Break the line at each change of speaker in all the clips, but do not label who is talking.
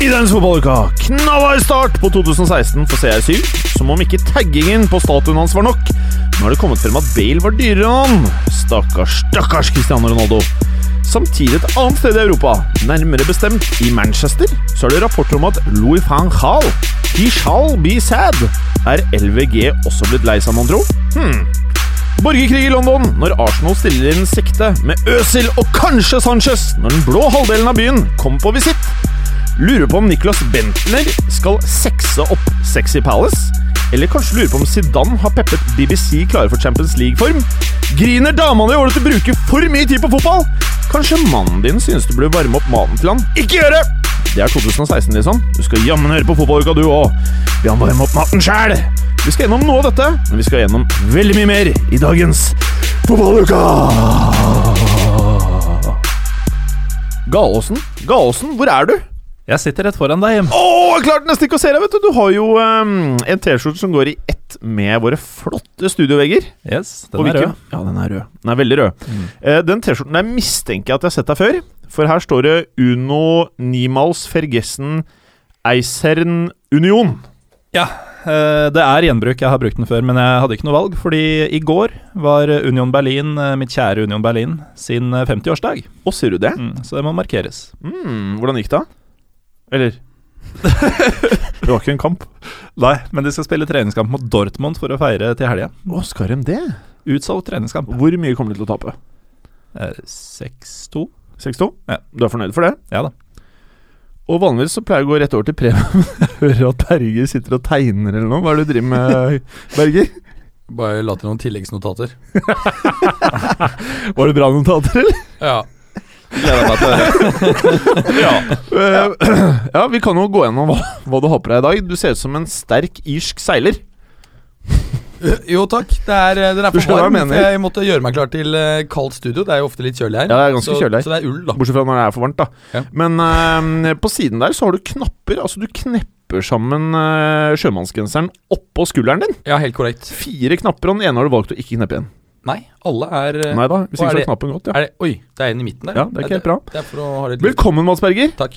I denne fotballuka knallhard start på 2016 for CR7, som om ikke taggingen på statuen hans var nok. Nå har det kommet frem at Bale var dyrere enn han. Stakkars, stakkars Cristiano Ronaldo. Samtidig et annet sted i Europa, nærmere bestemt i Manchester, så er det rapporter om at Louis van Gaal, he shall be sad, er LVG også blitt lei seg, mon tro? Hmm. Borgerkrig i London når Arsenal stiller inn sikte med Øsil og kanskje Sanchez når den blå halvdelen av byen kommer på visitt. Lurer på om Nicholas Bentner skal sexe opp Sexy Palace. Eller kanskje lurer på om Zidane har peppet BBC klare for Champions League-form. Griner damene i året til du bruker for mye tid på fotball? Kanskje mannen din synes du burde varme opp maten til han? Ikke gjør det! Det er 2016, liksom. Du skal jammen høre på fotballuka, du òg. Vi har varme opp maten sjæl. Vi skal gjennom noe av dette, men vi skal gjennom veldig mye mer i dagens Fotballuka! Galåsen, Galåsen, hvor er du?
Jeg sitter rett foran deg.
Å, jeg klart nesten ikke å se deg, vet du! Du har jo um, en T-skjorte som går i ett med våre flotte studiovegger.
Yes, den er rød.
Ja, den er rød. Den er veldig rød.
Mm.
Uh, den T-skjorten der mistenker jeg at jeg har sett deg før. For her står det Uno Nimals Fergessen Eisern Union.
Ja, uh, det er gjenbruk. Jeg har brukt den før, men jeg hadde ikke noe valg. Fordi i går var Union Berlin, eh, mitt kjære Union Berlin, sin eh, 50-årsdag.
Å, sier du det?
Mm, så det må markeres.
Mm, hvordan gikk det? Eller Det var ikke en kamp.
Nei, men de skal spille treningskamp mot Dortmund for å feire til helga.
Å, skal de det?
Utsolgt treningskamp.
Hvor mye kommer de til å tape?
Eh, 6-2.
6-2?
Ja.
Du er fornøyd for det?
Ja da.
Og vanligvis så pleier jeg å gå rett over til premien. Jeg hører at Berger sitter og tegner eller noe. Hva er det du driver med, Berger?
Bare la til noen tilleggsnotater.
Var det bra notater, eller?
Ja.
Gleder meg til å høre.
Eh, ja, vi kan jo gå gjennom hva, hva du har på deg i dag. Du ser ut som en sterk irsk seiler.
Jo takk, det er, eh, den er for varm. Jeg måtte gjøre meg klar til eh, kaldt studio. Det er jo ofte litt kjølig her.
Ja, det er ganske
så,
kjølig her.
Så det er ull, da.
Bortsett fra når det er for varmt, da.
Ja.
Men uh, på siden der så har du knapper. Altså, du knepper sammen uh, sjømannsgenseren oppå skulderen din.
Ja, helt korrekt.
Fire knapper, og den ene har du valgt å ikke kneppe igjen.
Nei, alle er eh,
Nei da, hvis ikke så knappen godt, ja.
er det, Oi, det er en i midten der?
Ja, det er ikke helt bra.
Det er for å ha litt
Velkommen, Mats Berger.
Takk.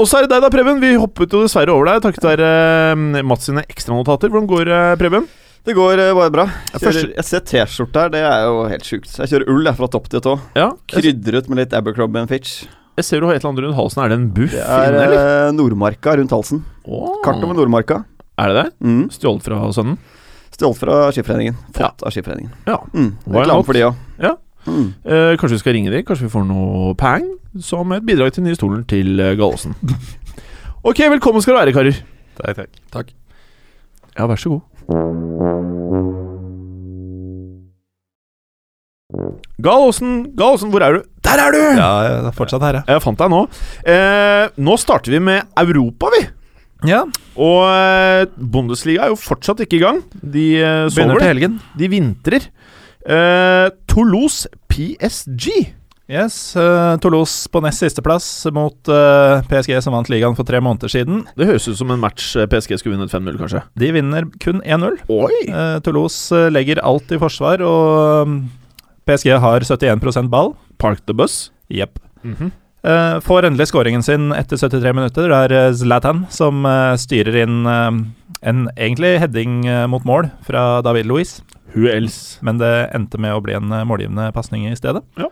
Og så er det deg, da, Preben. Vi hoppet jo dessverre over deg takket være uh, Mats sine ekstranotater. Hvordan går uh, Preben?
Det går uh, bare bra.
Jeg,
Kjører, jeg ser T-skjorte her, det er jo helt sjukt. Jeg kjører ull jeg, fra topp til tå.
Ja,
Krydret med litt Abercrombie Fitch.
jeg ser du har et eller annet rundt halsen. Er det en buff
Det er
inne, eller?
Nordmarka rundt halsen.
Oh.
Kart over Nordmarka.
Er det det?
Mm.
Stjålet fra sønnen?
Stjålet fra Skiforeningen. Fått av Skiforeningen.
Ja.
Mm. Reklame for de òg.
Ja.
Mm.
Eh, kanskje vi skal ringe dem? Kanskje vi får noe pang? Som et bidrag til den nye stolen til uh, Gallosen. ok, velkommen skal du være, karer.
Takk, takk.
Takk.
Ja, vær så god. Gallosen, Gallosen, hvor er du? Der er du!
Ja, jeg er fortsatt her, jeg.
Jeg fant deg nå. Eh, nå starter vi med Europa, vi.
Ja,
Og eh, Bundesliga er jo fortsatt ikke i gang. De sover.
begynner til helgen.
de vintrer. Uh, Toulouse PSG.
Yes, uh, Toulouse på nest sisteplass mot uh, PSG, som vant ligaen for tre måneder siden.
Det høres ut som en match eh, PSG skulle vunnet 5-0, kanskje.
De vinner kun 1-0.
Oi!
Eh, Toulouse eh, legger alt i forsvar, og mm, PSG har 71% ball.
Park the bus.
Jepp.
Mhm.
Eh, får endelig skåringen sin etter 73 minutter. Det er eh, Zlatan som uh, styrer inn uh, en egentlig heading mot mål fra David Luiz,
Who else?
men det endte med å bli en målgivende pasning i stedet.
Ja.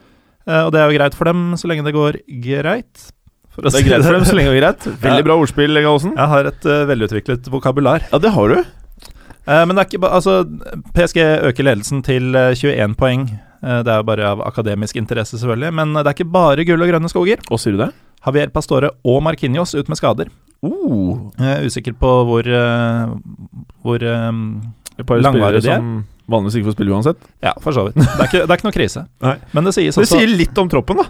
Og det er jo greit for dem så lenge det går greit.
Det er greit for dem så lenge det går greit. Veldig bra ordspill, Gallosen.
Jeg har et velutviklet vokabular.
Ja, det har du.
Men det er ikke bare Altså, PSG øker ledelsen til eh, 21 poeng. Eh, det er jo bare av akademisk interesse, selvfølgelig. Men eh, det er ikke bare gull og grønne skoger.
Hva sier du det?
Javier Pastore og Marquinhos ut med skader.
Uh,
Jeg er usikker på hvor eh, Hvor eh,
par
Langvarig det.
som vanligvis ikke får spille uansett.
Ja, for så vidt. Det er ikke, det er ikke noe krise.
Nei.
Men det sies
Det sier litt om troppen, da.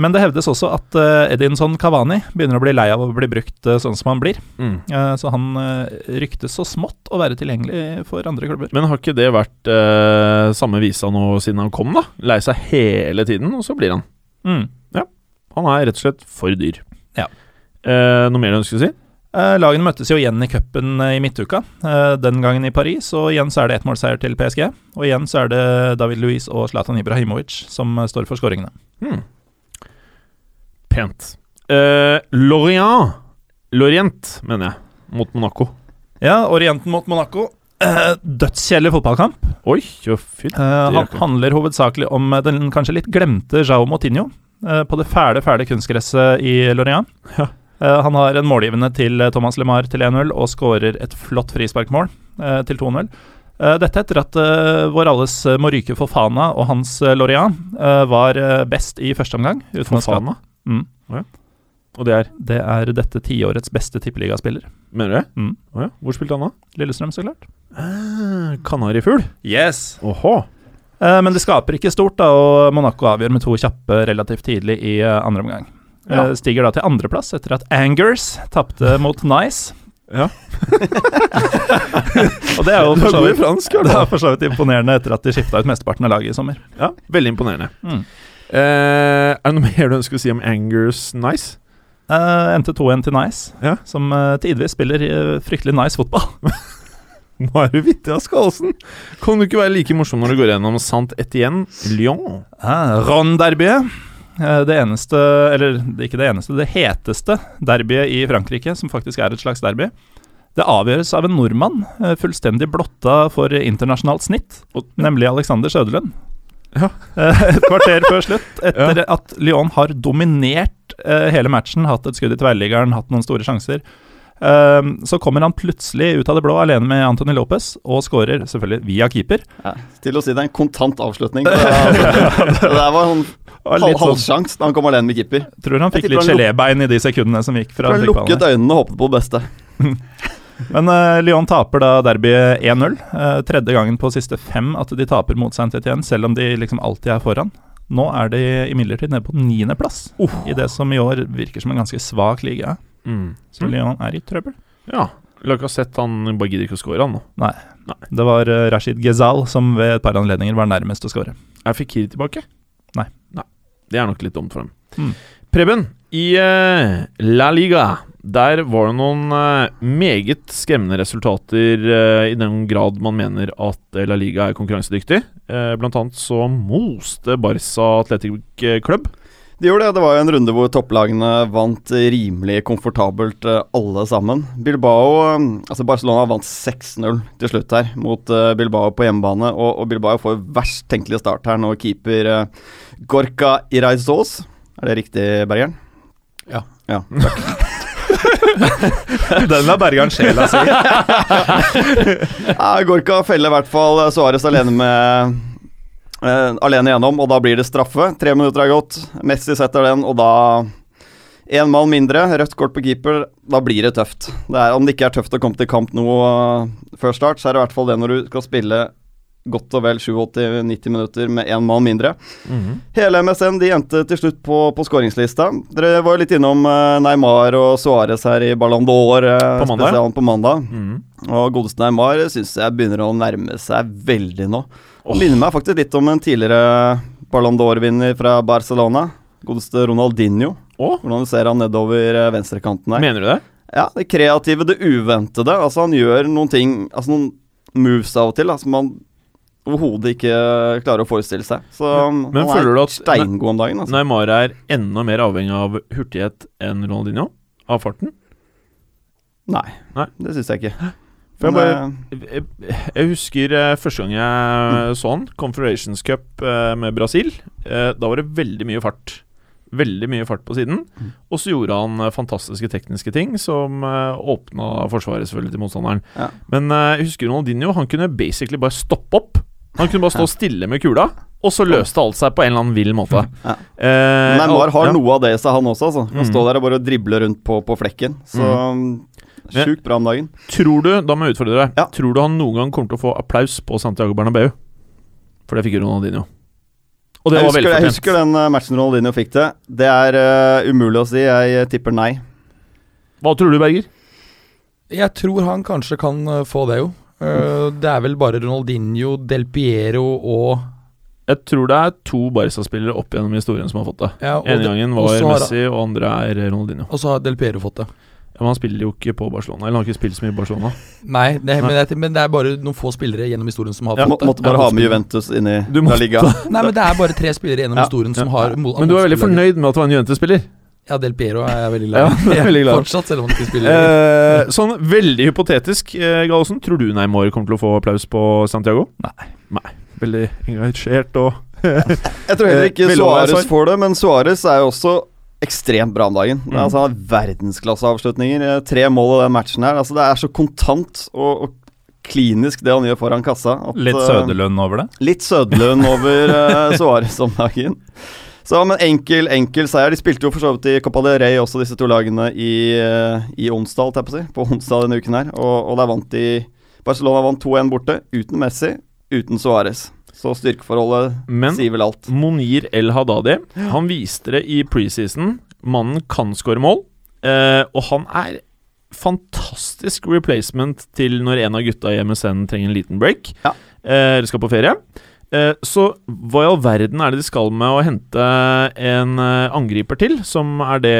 Men det hevdes også at eh, Edinson Cavani begynner å bli lei av å bli brukt eh, sånn som han blir.
Mm.
Eh, så han ryktes så smått å være tilgjengelig for andre klubber.
Men har ikke det vært eh, samme visa nå siden han kom, da? Lei seg hele tiden, og så blir han.
Mm.
Han er rett og slett for dyr.
Ja.
Eh, noe mer du ønsker å si?
Eh, lagene møttes jo igjen i cupen i midtuka, den gangen i Paris. Og igjen så er det ettmålseier til PSG. Og igjen så er det David Luiz og Zlatan Ibrahimovic som står for skåringene.
Hmm. Pent. Uh, Lorient Lorient, mener jeg. Mot Monaco.
Ja, Orienten mot Monaco. Uh, Dødskjedelig fotballkamp.
Oi, jo fint.
Uh, han handler hovedsakelig om eh, den kanskje litt glemte Jao Motinho uh, på det fæle, fæle kunstgresset i Lorient.
Ja.
Han har en målgivende til Thomas LeMar til 1-0 og skårer et flott frisparkmål til 2-0. Eh, dette etter at vår alles Moryke Fofana og hans Lorient var best i første omgang. uten å skade.
Fofana?
Mm.
Og det er
Det er dette tiårets beste tippeligaspiller.
Mener du det?
Mm.
Oh, ja. Hvor spilte han da?
Lillestrøm, så klart.
Ah, Kanarifugl.
Yes!
Åhå.
Eh, Men det skaper ikke stort, da, og Monaco avgjør med to kjappe relativt tidlig i eh, andre omgang. Eh,
Ja.
Stiger da til andreplass etter at Angers tapte mot Nice.
Ja.
og det er jo for så vidt,
fransk,
det er for så vidt imponerende etter at de skifta ut mesteparten av laget i sommer.
Ja, veldig imponerende.
Mm.
Eh, er det noe mer du ønsker å si om Angers Nice?
Uh, endte 2-1 til Nice,
Ja.
som uh, tidvis spiller uh, fryktelig nice fotball.
Nå er du vittig av skalsen! Kan du ikke være like morsom når du går gjennom Sant Etienne Lyon?
Uh, Ron-derbyet. Uh, Det eneste, eller er ikke det eneste, det heteste derbyet i Frankrike, som faktisk er et slags derby. Det avgjøres av en nordmann, fullstendig blotta for internasjonalt snitt, nemlig Alexander Søderlund.
Ja.
Eh, Et kvarter før slutt, etter at Lyon har dominert eh, hele matchen, hatt et skudd i tverrliggeren, hatt noen store sjanser. Um, Så kommer han plutselig ut av det blå alene med Anthony Lopez og skårer, selvfølgelig via keeper.
Ja, til å si det er en kontant avslutning. Det, det der var en
sånn,
halvsjanse da han kom alene med keeper.
tror han fikk litt gelébein i de sekundene som gikk fra
Han
han
lukket øynene og håpet på det beste.
Men uh, Lyon taper da derbyet 1-0. Uh, tredje gangen på siste fem at de taper mot Saint-Étienne, selv om de liksom alltid er foran. Nå er de imidlertid nede på niendeplass i det som i år virker som en ganske svak liga.
Mm.
Så Lyon er i trøbbel.
Ja. Lacassette han bare gidder ikke å score, han nå.
Nei, Det var uh, Rashid Ghezal som ved et par anledninger var nærmest å skåre.
Er Fikiri tilbake?
Nei.
Det er nok litt dumt for dem.
Mm.
Preben, i uh, La Liga der var det noen uh, meget skremmende resultater uh, i den grad man mener at La Liga er konkurransedyktig. Blant annet så moste Barca Athletic Club.
De gjorde det. Det var jo en runde hvor topplagene vant rimelig komfortabelt alle sammen. Bilbao Altså Barcelona vant 6-0 til slutt her mot Bilbao på hjemmebane. Og, og Bilbao får verst tenkelige start her når keeper Gorka Iraizos Er det riktig, Bergeren?
Ja.
ja.
Den var bergeren sjela si.
Ja, Gorka felle i hvert fall Suárez alene med uh, Alene gjennom, og da blir det straffe. Tre minutter er gått. Messi setter den, og da Én mann mindre, rødt kort på keeper. Da blir det tøft. Det er, om det ikke er tøft å komme til kamp nå uh, før start, så er det i hvert fall det når du skal spille godt og vel 87-90 minutter med én mann mindre. Hele MSN de endte til slutt på, på skåringslista. Dere var jo litt innom eh, Neymar og Suárez her i Ballon d'Or, eh,
På mandag,
spesialen på mandag.
Mm.
Og godeste Neymar syns jeg begynner å nærme seg veldig nå. Oh. Minner meg faktisk litt om en tidligere Ballon d'Or-vinner fra Barcelona. Godeste Ronaldinho.
Oh.
Hvordan du ser han nedover eh, venstrekanten her.
Mener du det?
Ja, Det kreative, det uventede. Altså Han gjør noen ting Altså noen moves av og til da, som man overhodet ikke klarer å forestille seg. Så
Men
han
føler
er
du at-
steingod om dagen. Altså.
Neymar er enda mer avhengig av hurtighet enn Ronaldinho? Av farten?
Nei,
Nei.
det syns jeg ikke.
For jeg bare-
eh,
Jeg, jeg husker eh, første gang jeg så han, Confederations Cup eh, med Brasil. Eh, da var det veldig mye fart. Veldig mye fart på siden.
Mm.
Og så gjorde han fantastiske tekniske ting som åpna forsvaret selvfølgelig til motstanderen.
Ja.
Men jeg husker Ronaldinho. Han kunne basically bare stoppe opp. Han kunne bare stå stille med kula, og så løste alt seg på en eller annen vill måte.
Ja.
Eh,
Neymar har
ja.
noe av det i seg, han også. Altså. Han
Mm.
står der og bare dribler rundt på, på flekken. Så
mm.
sjukt bra om dagen.
Tror du, da må jeg utfordre deg,
Ja.
tror du han noen gang kommer til å få applaus på Santiago Bernabeu? For det fikk Ronaldinho. Og det
jeg,
var
husker, jeg husker den eh, matchen Ronaldinho fikk det. Det er uh, umulig å si. Jeg eh, tipper nei.
Hva tror du, Berger?
Jeg tror han kanskje kan få det, jo. Eh, det er vel bare Ronaldinho, Del Piero og
Jeg tror det er to Barca-spillere opp gjennom historien som har fått det.
ja,
Ene gangen var
har-
Messi, og andre er Ronaldinho.
og så har Del Piero fått det.
Ja, men han spiller jo ikke på Barcelona. Eller han har ikke spilt så mye i Barcelona.
Nei, det, men, det, men det er bare noen få spillere gjennom historien som har
ja,
fått det.
måtte bare ha med Juventus inn i La. Liga.
Nei, men det er bare tre spillere gjennom
Ja,
historien som har
Men du er veldig fornøyd med at det var en Juventus-spiller?
Ja, Del Piero er jeg veldig glad i.
er veldig glad.
Fortsatt, selv om han ikke spiller.
Eh, sånn veldig hypotetisk, eh, Gallosen. Tror du Neymar kommer til å få applaus på Santiago?
Nei.
Nei. Veldig engasjert og
Jeg tror heller ikke
Eh,
Suárez får det, men Suárez er jo også ekstremt bra om dagen.
Mm.
Altså, han har verdensklasseavslutninger. eh, Tre mål i den matchen her. Altså, det er så kontant og, og klinisk det han gjør foran kassa. at,
Litt
eh,
Søderlund over det.
Litt Søderlund over uh, Suárez om dagen. Så, men enkel, enkel seier. De spilte jo for så vidt i Copa del Rey også, disse to lagene, i, eh, i onsdag, holdt jeg på å si. På onsdag denne uken her. Og, og der vant de Barcelona vant 2-1 borte, uten Messi, uten Suárez. Så styrkeforholdet
Men
sier vel alt.
Monir El Hadadi, Han viste det i preseason. Mannen kan skåre mål, eh, og han er fantastisk replacement til når en av gutta i MSN trenger en liten break.
Ja.
Eh, eller skal på ferie. Eh, så hva i all verden er det de skal med å hente en eh, angriper til, som er det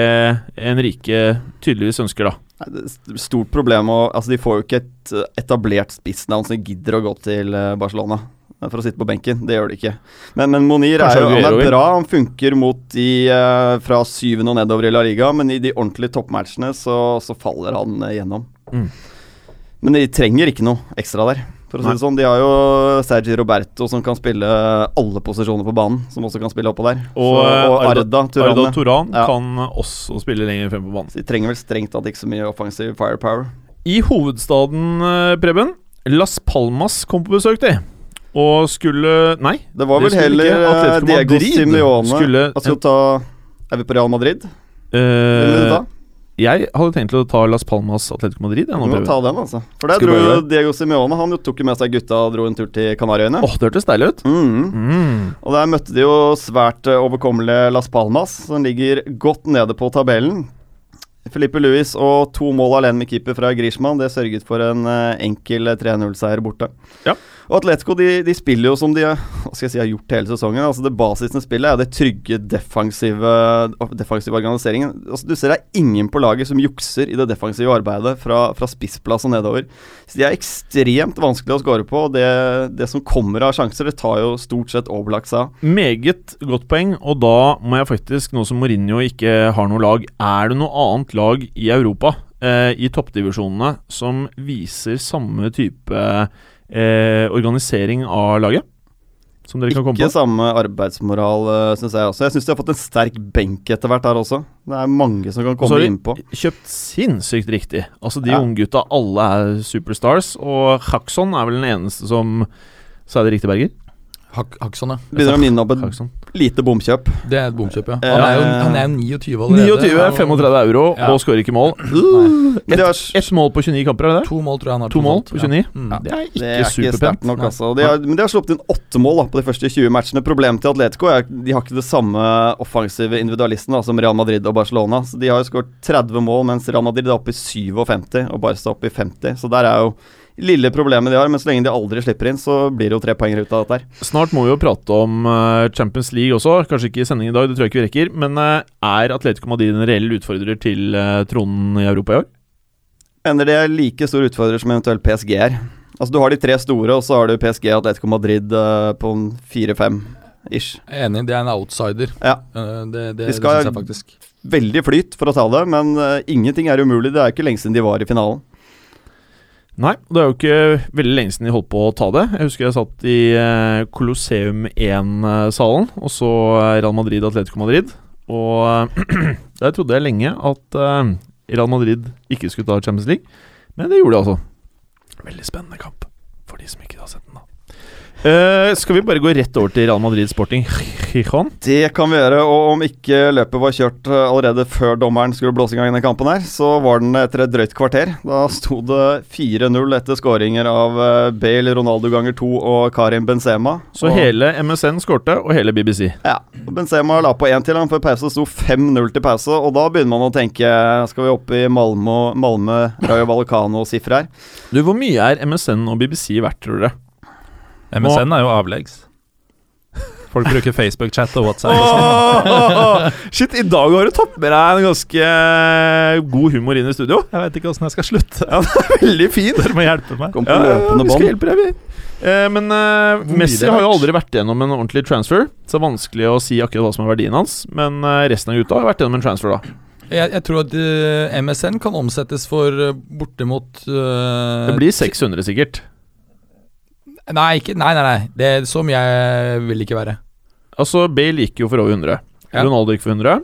Enrique tydeligvis ønsker, da?
Stort problem Og, Altså, de får jo ikke et eh, etablert spissnavn som gidder å gå til Barcelona for å sitte på benken. Det gjør de ikke. Men, men Monir er jo han er bra. Han funker mot de eh, fra syvende og nedover i La Liga, men i de ordentlige toppmatchene så, så faller han eh, gjennom.
Mm.
Men de trenger ikke noe ekstra der. For å si det sånn, De har jo Sergi Roberto som kan spille alle posisjoner på banen. Som også kan spille oppå der.
Og,
så, og Arda Turane.
Arda Turan
Ja.
kan også spille lenger frem på banen.
Så de trenger vel strengt tatt ikke så mye offensiv firepower.
I hovedstaden, eh, Preben, Las Palmas kom på besøk, de. Og skulle Nei.
Det var vel
det
heller eh, Diego
Madrid
Simeone
skulle
Han ta Er vi på Real Madrid? Hvem
Jeg hadde tenkt å ta Las Palmas Atletico Madrid. Jeg,
Du
nå,
må ta den, altså. For der dro jo? Diego Simeone Han tok jo med seg gutta og dro en tur til Kanariøyene.
Åh, det hørtes deilig ut.
Mm.
Mm.
Og der møtte de jo svært eh, overkommelige Las Palmas, som ligger godt nede på tabellen. Felipe Luis og to mål alene med keeper fra Griezmann, det sørget for en eh, enkel eh, 3-0-seier borte.
Ja.
Og Atletico de, de spiller jo som de hva skal jeg si, har gjort hele sesongen. Altså Det basisende spillet er det trygge, defensive, defensive organiseringen. Altså Du ser det er ingen på laget som jukser i det defensive arbeidet fra, fra spissplass og nedover. Så De er ekstremt vanskelig å score på. og Det, det som kommer av sjanser, det tar jo stort sett overlagt seg av.
Meget godt poeng, og da må jeg faktisk, nå som Mourinho ikke har noe lag Er det noe annet lag i Europa, eh, i toppdivisjonene, som viser samme type eh, organisering av laget? Som dere kan komme
Ikke
på?
samme arbeidsmoral, uh, syns jeg også. Jeg syns de har fått en sterk benk etter hvert her også. Det er mange som kan
så
komme
har de
innpå.
Kjøpt sinnssykt riktig. Altså De
Ja.
unggutta, alle er superstars, og Haxon er vel den eneste som Sa jeg det riktig, Berger?
Hak Hakson, ja.
Begynner å minne om et
Haxon.
Lite bomkjøp.
Det er et bomkjøp, ja.
Ja.
Han er jo, han er jo 29 allerede.
29,
Han-
35 euro
Ja.
og skårer ikke mål.
Ett
Ett mål på 29 kamper, er det?
To mål, tror jeg han har.
To mål på 29?
Ja. Mm.
Det er ikke
ikke
superpent.
nok, altså. De har, men de har sluppet inn åtte mål da, på de første 20 matchene. Problemet til Atletico er at de har ikke det samme offensive individualisten da, som Real Madrid og Barcelona. Så De har jo skåret 30 mål, mens Real Madrid er oppe i 57 og Barca oppe i 50. Så der er jo lille problemet de har, men så lenge de aldri slipper inn, så blir det jo tre poeng ut av dette her.
Snart må vi jo prate om eh, Champions League også. Kanskje ikke i sending i dag, det tror jeg ikke vi rekker. Men eh, er Atletico Madrid en reell utfordrer til uh, tronen i Europa i år?
Mener de er like stor utfordrer som eventuelt PSG er. Altså Du har de tre store, og så har du PSG og Atletico Madrid eh, på fire-fem ish.
Enig, det er en outsider.
Ja.
Eh, Det, det,
De
det
skal-
syns jeg faktisk.
Veldig flyt for å ta det, men uh, ingenting er umulig. Det er ikke lenge siden de var i finalen.
Nei, det er jo ikke veldig lenge siden de holdt på å ta det. Jeg husker jeg satt i eh, Colosseum 1-salen og så eh, Real Madrid Atletico Madrid. Og eh, der trodde jeg lenge at eh, Real Madrid ikke skulle ta Champions League, men det gjorde de altså. Veldig spennende kamp, for de som ikke har sett den, Eh, skal vi bare gå rett over til Real Madrid Sporting Gijon?
Det kan vi gjøre, og om ikke løpet var kjørt eh, allerede før dommeren skulle blåse i gang denne kampen her, så var den etter et drøyt kvarter. Da sto det 4-0 etter skåringer av eh, Bale, Ronaldo ganger to og Karim Benzema.
Så
og,
hele MSN skårte, og hele BBC.
Ja. og Benzema la på én til han før pause. Sto 5-0 til pause, og da begynner man å tenke Skal vi opp i Malmö, Malmö Rayo Vallecano-sifre her?
Du, Hvor mye er MSN og BBC verdt, tror dere?
MSN er jo avleggs. Folk bruker Facebook-chat og WhatsApp. og oh.
Shit, i dag har du tatt med deg en ganske eh, god humor inn i studio.
Jeg vet ikke åssen jeg skal slutte.
Ja, det er veldig fin.
Dere må hjelpe meg.
Kom på
Ja, ja, vi skal
bånd.
hjelpe deg, vi. Eh, men eh, Messi har jo aldri vært gjennom en ordentlig transfer, så det er vanskelig å si akkurat hva som er verdien hans. Men eh, resten av gutta har vært gjennom en transfer, da.
Jeg, jeg tror at uh, MSN kan omsettes for uh, bortimot uh,
Det blir 600 sikkert.
Nei, ikke, nei, nei, nei. Det, så mye jeg vil ikke være.
Altså, Bale gikk jo for over 100.
Ja.
Ronaldo gikk for 100.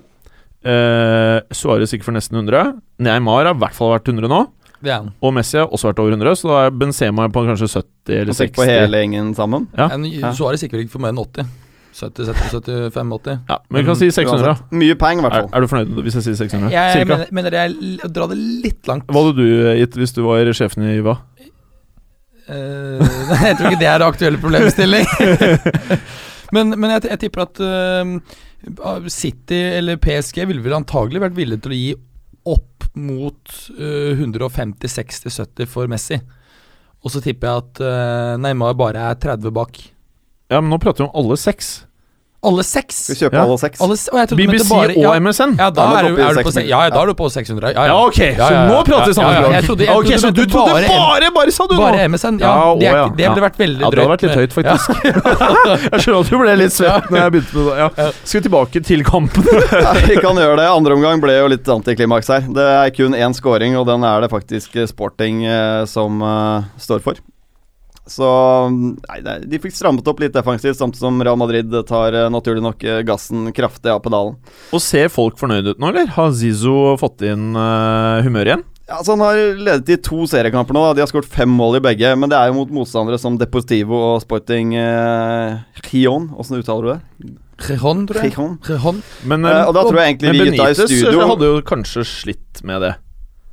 Uh, Suárez gikk for nesten 100. Neymar har i hvert fall vært 100 nå.
Det er han.
Og Messi har også vært over 100, så da er Benzema på kanskje 70 eller 60.
på hele gjengen sammen.
Ja.
En- Suarez gikk vel ikke for mer enn 80. 70, 70, 75, 80.
Ja, men vi kan si 600.
Uansett, Mye peng, i hvert
Er,
fall.
er du fornøyd hvis jeg sier 600?
Jeg,
jeg
mener, mener det er l- å dra det litt langt.
Hva hadde du gitt hvis du var sjefen i Iva?
nei, jeg tror ikke det er det aktuelle problemstilling. men men jeg, jeg tipper at uh, City eller PSG ville vel antagelig vært villige til å gi opp mot uh, 150-60-70 for Messi. Og så tipper jeg at eh, Neymar bare er 30 bak.
Ja, men nå prater vi om alle seks.
Alle seks!
Skal vi kjøpe
Ja.
alle seks?
Alle, s- og jeg trodde du mente
BBC
bare-
og MSN.
Ja, da
er
er
du
er du på,
600.
se- ja, ja, da er du på 600. Ja,
Ja, ok, så nå prater vi samme språk.
jeg trodde- jeg
Ok,
trodde
så
du mente
trodde
bare
bare, bare, sa du nå?
Bare MSN? Ja,
Ja,
det, er,
ja.
ikke- det ville vært veldig
Ja, det hadde vært litt høyt, faktisk. jeg skjønner at du ble litt svett når jeg begynte med det. Ja. Skal vi tilbake til kampen?
Ja, vi kan gjøre det. Andre omgang ble jo litt antiklimaks her. Det er kun én scoring, og den er det faktisk Sporting eh, som eh, står for. Så nei, de fikk strammet opp litt defensivt, samtidig som Real Madrid tar eh, naturlig nok eh, gassen kraftig av pedalen.
Og ser folk fornøyd ut nå, eller? Har Zizo fått inn uh, humør igjen?
Ja, så Han har ledet i to seriekamper nå. da. De har skåret fem mål i begge. Men det er jo mot motstandere som Deportivo og Sporting eh, Gion. Åssen uttaler du det?
Rihon, tror jeg.
Rihon
Rejon.
Men,
Eh, og da tror jeg egentlig
men
vi gutta i
Benitez
studio
hadde jo kanskje slitt med det.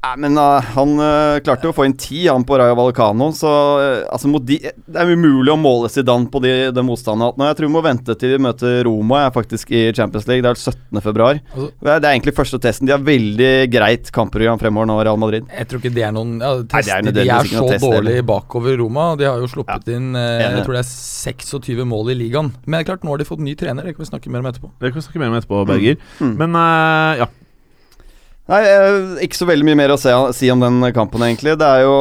Nei, men uh, han uh, klarte jo å få inn ti, han på Rayo Vallecano. Så uh, altså, mot de, det er umulig å måle Zidane på de, hatt nå. Jeg tror vi må vente til de møter Roma jeg faktisk i Champions League. Det er 17. februar.
Altså-
Det er, egentlig første testen. De har veldig greit kampprogram fremover nå, Real Madrid.
Jeg tror ikke det er noen ja,
Nei, det er
De er så
test,
dårlige bakover Roma. De har jo sluppet inn eh, Jeg tror det er 26 mål i ligaen. Men det er klart, nå har de fått ny trener. Det kan vi snakke mer om etterpå.
Det kan vi snakke mer om etterpå, Berger.
Mm.
Men eh, ja.
Nei, eh, ikke så veldig mye mer å se, si om den kampen, egentlig. Det er jo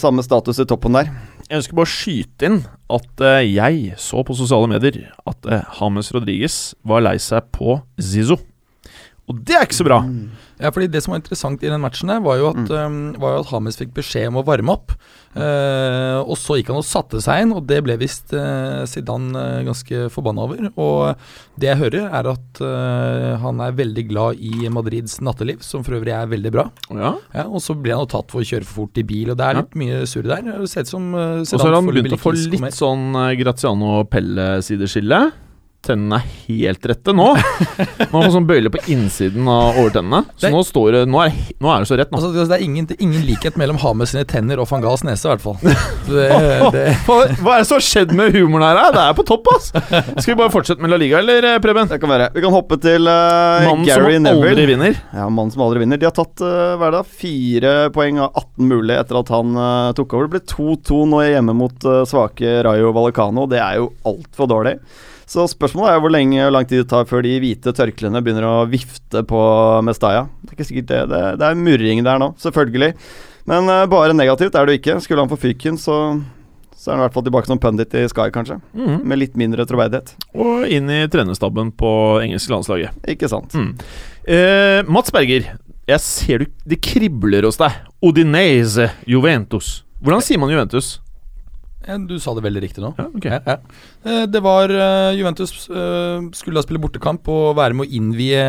samme status i toppen der.
Jeg ønsker bare å skyte inn at eh, jeg så på sosiale medier at uh, James Rodriguez var lei seg på Zizzo. Og det er ikke så bra.
Ja, fordi Det som var interessant i den matchen, der var jo at, um, var at Hames fikk beskjed om å varme opp. Uh, og så gikk han og satte seg inn, og det ble visst uh, Zidane uh, ganske forbanna over. Og det jeg hører, er at han er veldig glad i Madrids natteliv, som for øvrig er veldig bra.
Ja.
Ja, Og så ble han jo tatt for å kjøre for fort i bil, og det er litt mye surr der. Det ser ut som uh,
Og så har han begynt å få litt sånn uh, Graziano Pelle-sideskille. Tennene er helt rette nå. Har han sånn bøyle på innsiden av overtennene. Så
Det-
nå, står det, nå, er, nå er det så rett, nå.
Altså, det er ingen, er ingen likhet mellom Hames sine tenner og van Gahls nese, i hvert fall. Det, det,
Hva, er det som har skjedd med humoren her? Det er på topp, ass! Skal vi bare fortsette med La Liga, eller, eh, Preben?
Det kan være. Vi kan hoppe til uh,
Mannen
Gary
som
Neville.
aldri vinner.
Ja, mannen som aldri vinner. De har tatt uh, hver dag fire poeng av 18 mulig etter at han uh, tok over. Det ble 2-2 nå hjemme mot uh, svake Rayo Vallecano. Det er jo altfor dårlig. Så spørsmålet er hvor lenge og lang tid det tar før de hvite tørklene begynner å vifte på Mestaya. Det er ikke sikkert det. Det, det er murring der nå, selvfølgelig. Men uh, bare negativt er det jo ikke. Skulle han få fyken, så så er han i hvert fall tilbake som pundit i Sky, kanskje.
Mhm.
Med litt mindre troverdighet.
Og inn i trenerstaben på engelske landslaget.
Ikke sant?
Mm. Eh, Mats Berger, jeg ser du det kribler hos deg. Odinese Juventus. Hvordan sier man Juventus?
Ja, du sa det veldig riktig nå.
Ja, okay.
Ja, ja. Eh, Det var eh, Juventus eh, skulle da spille bortekamp og være med å innvie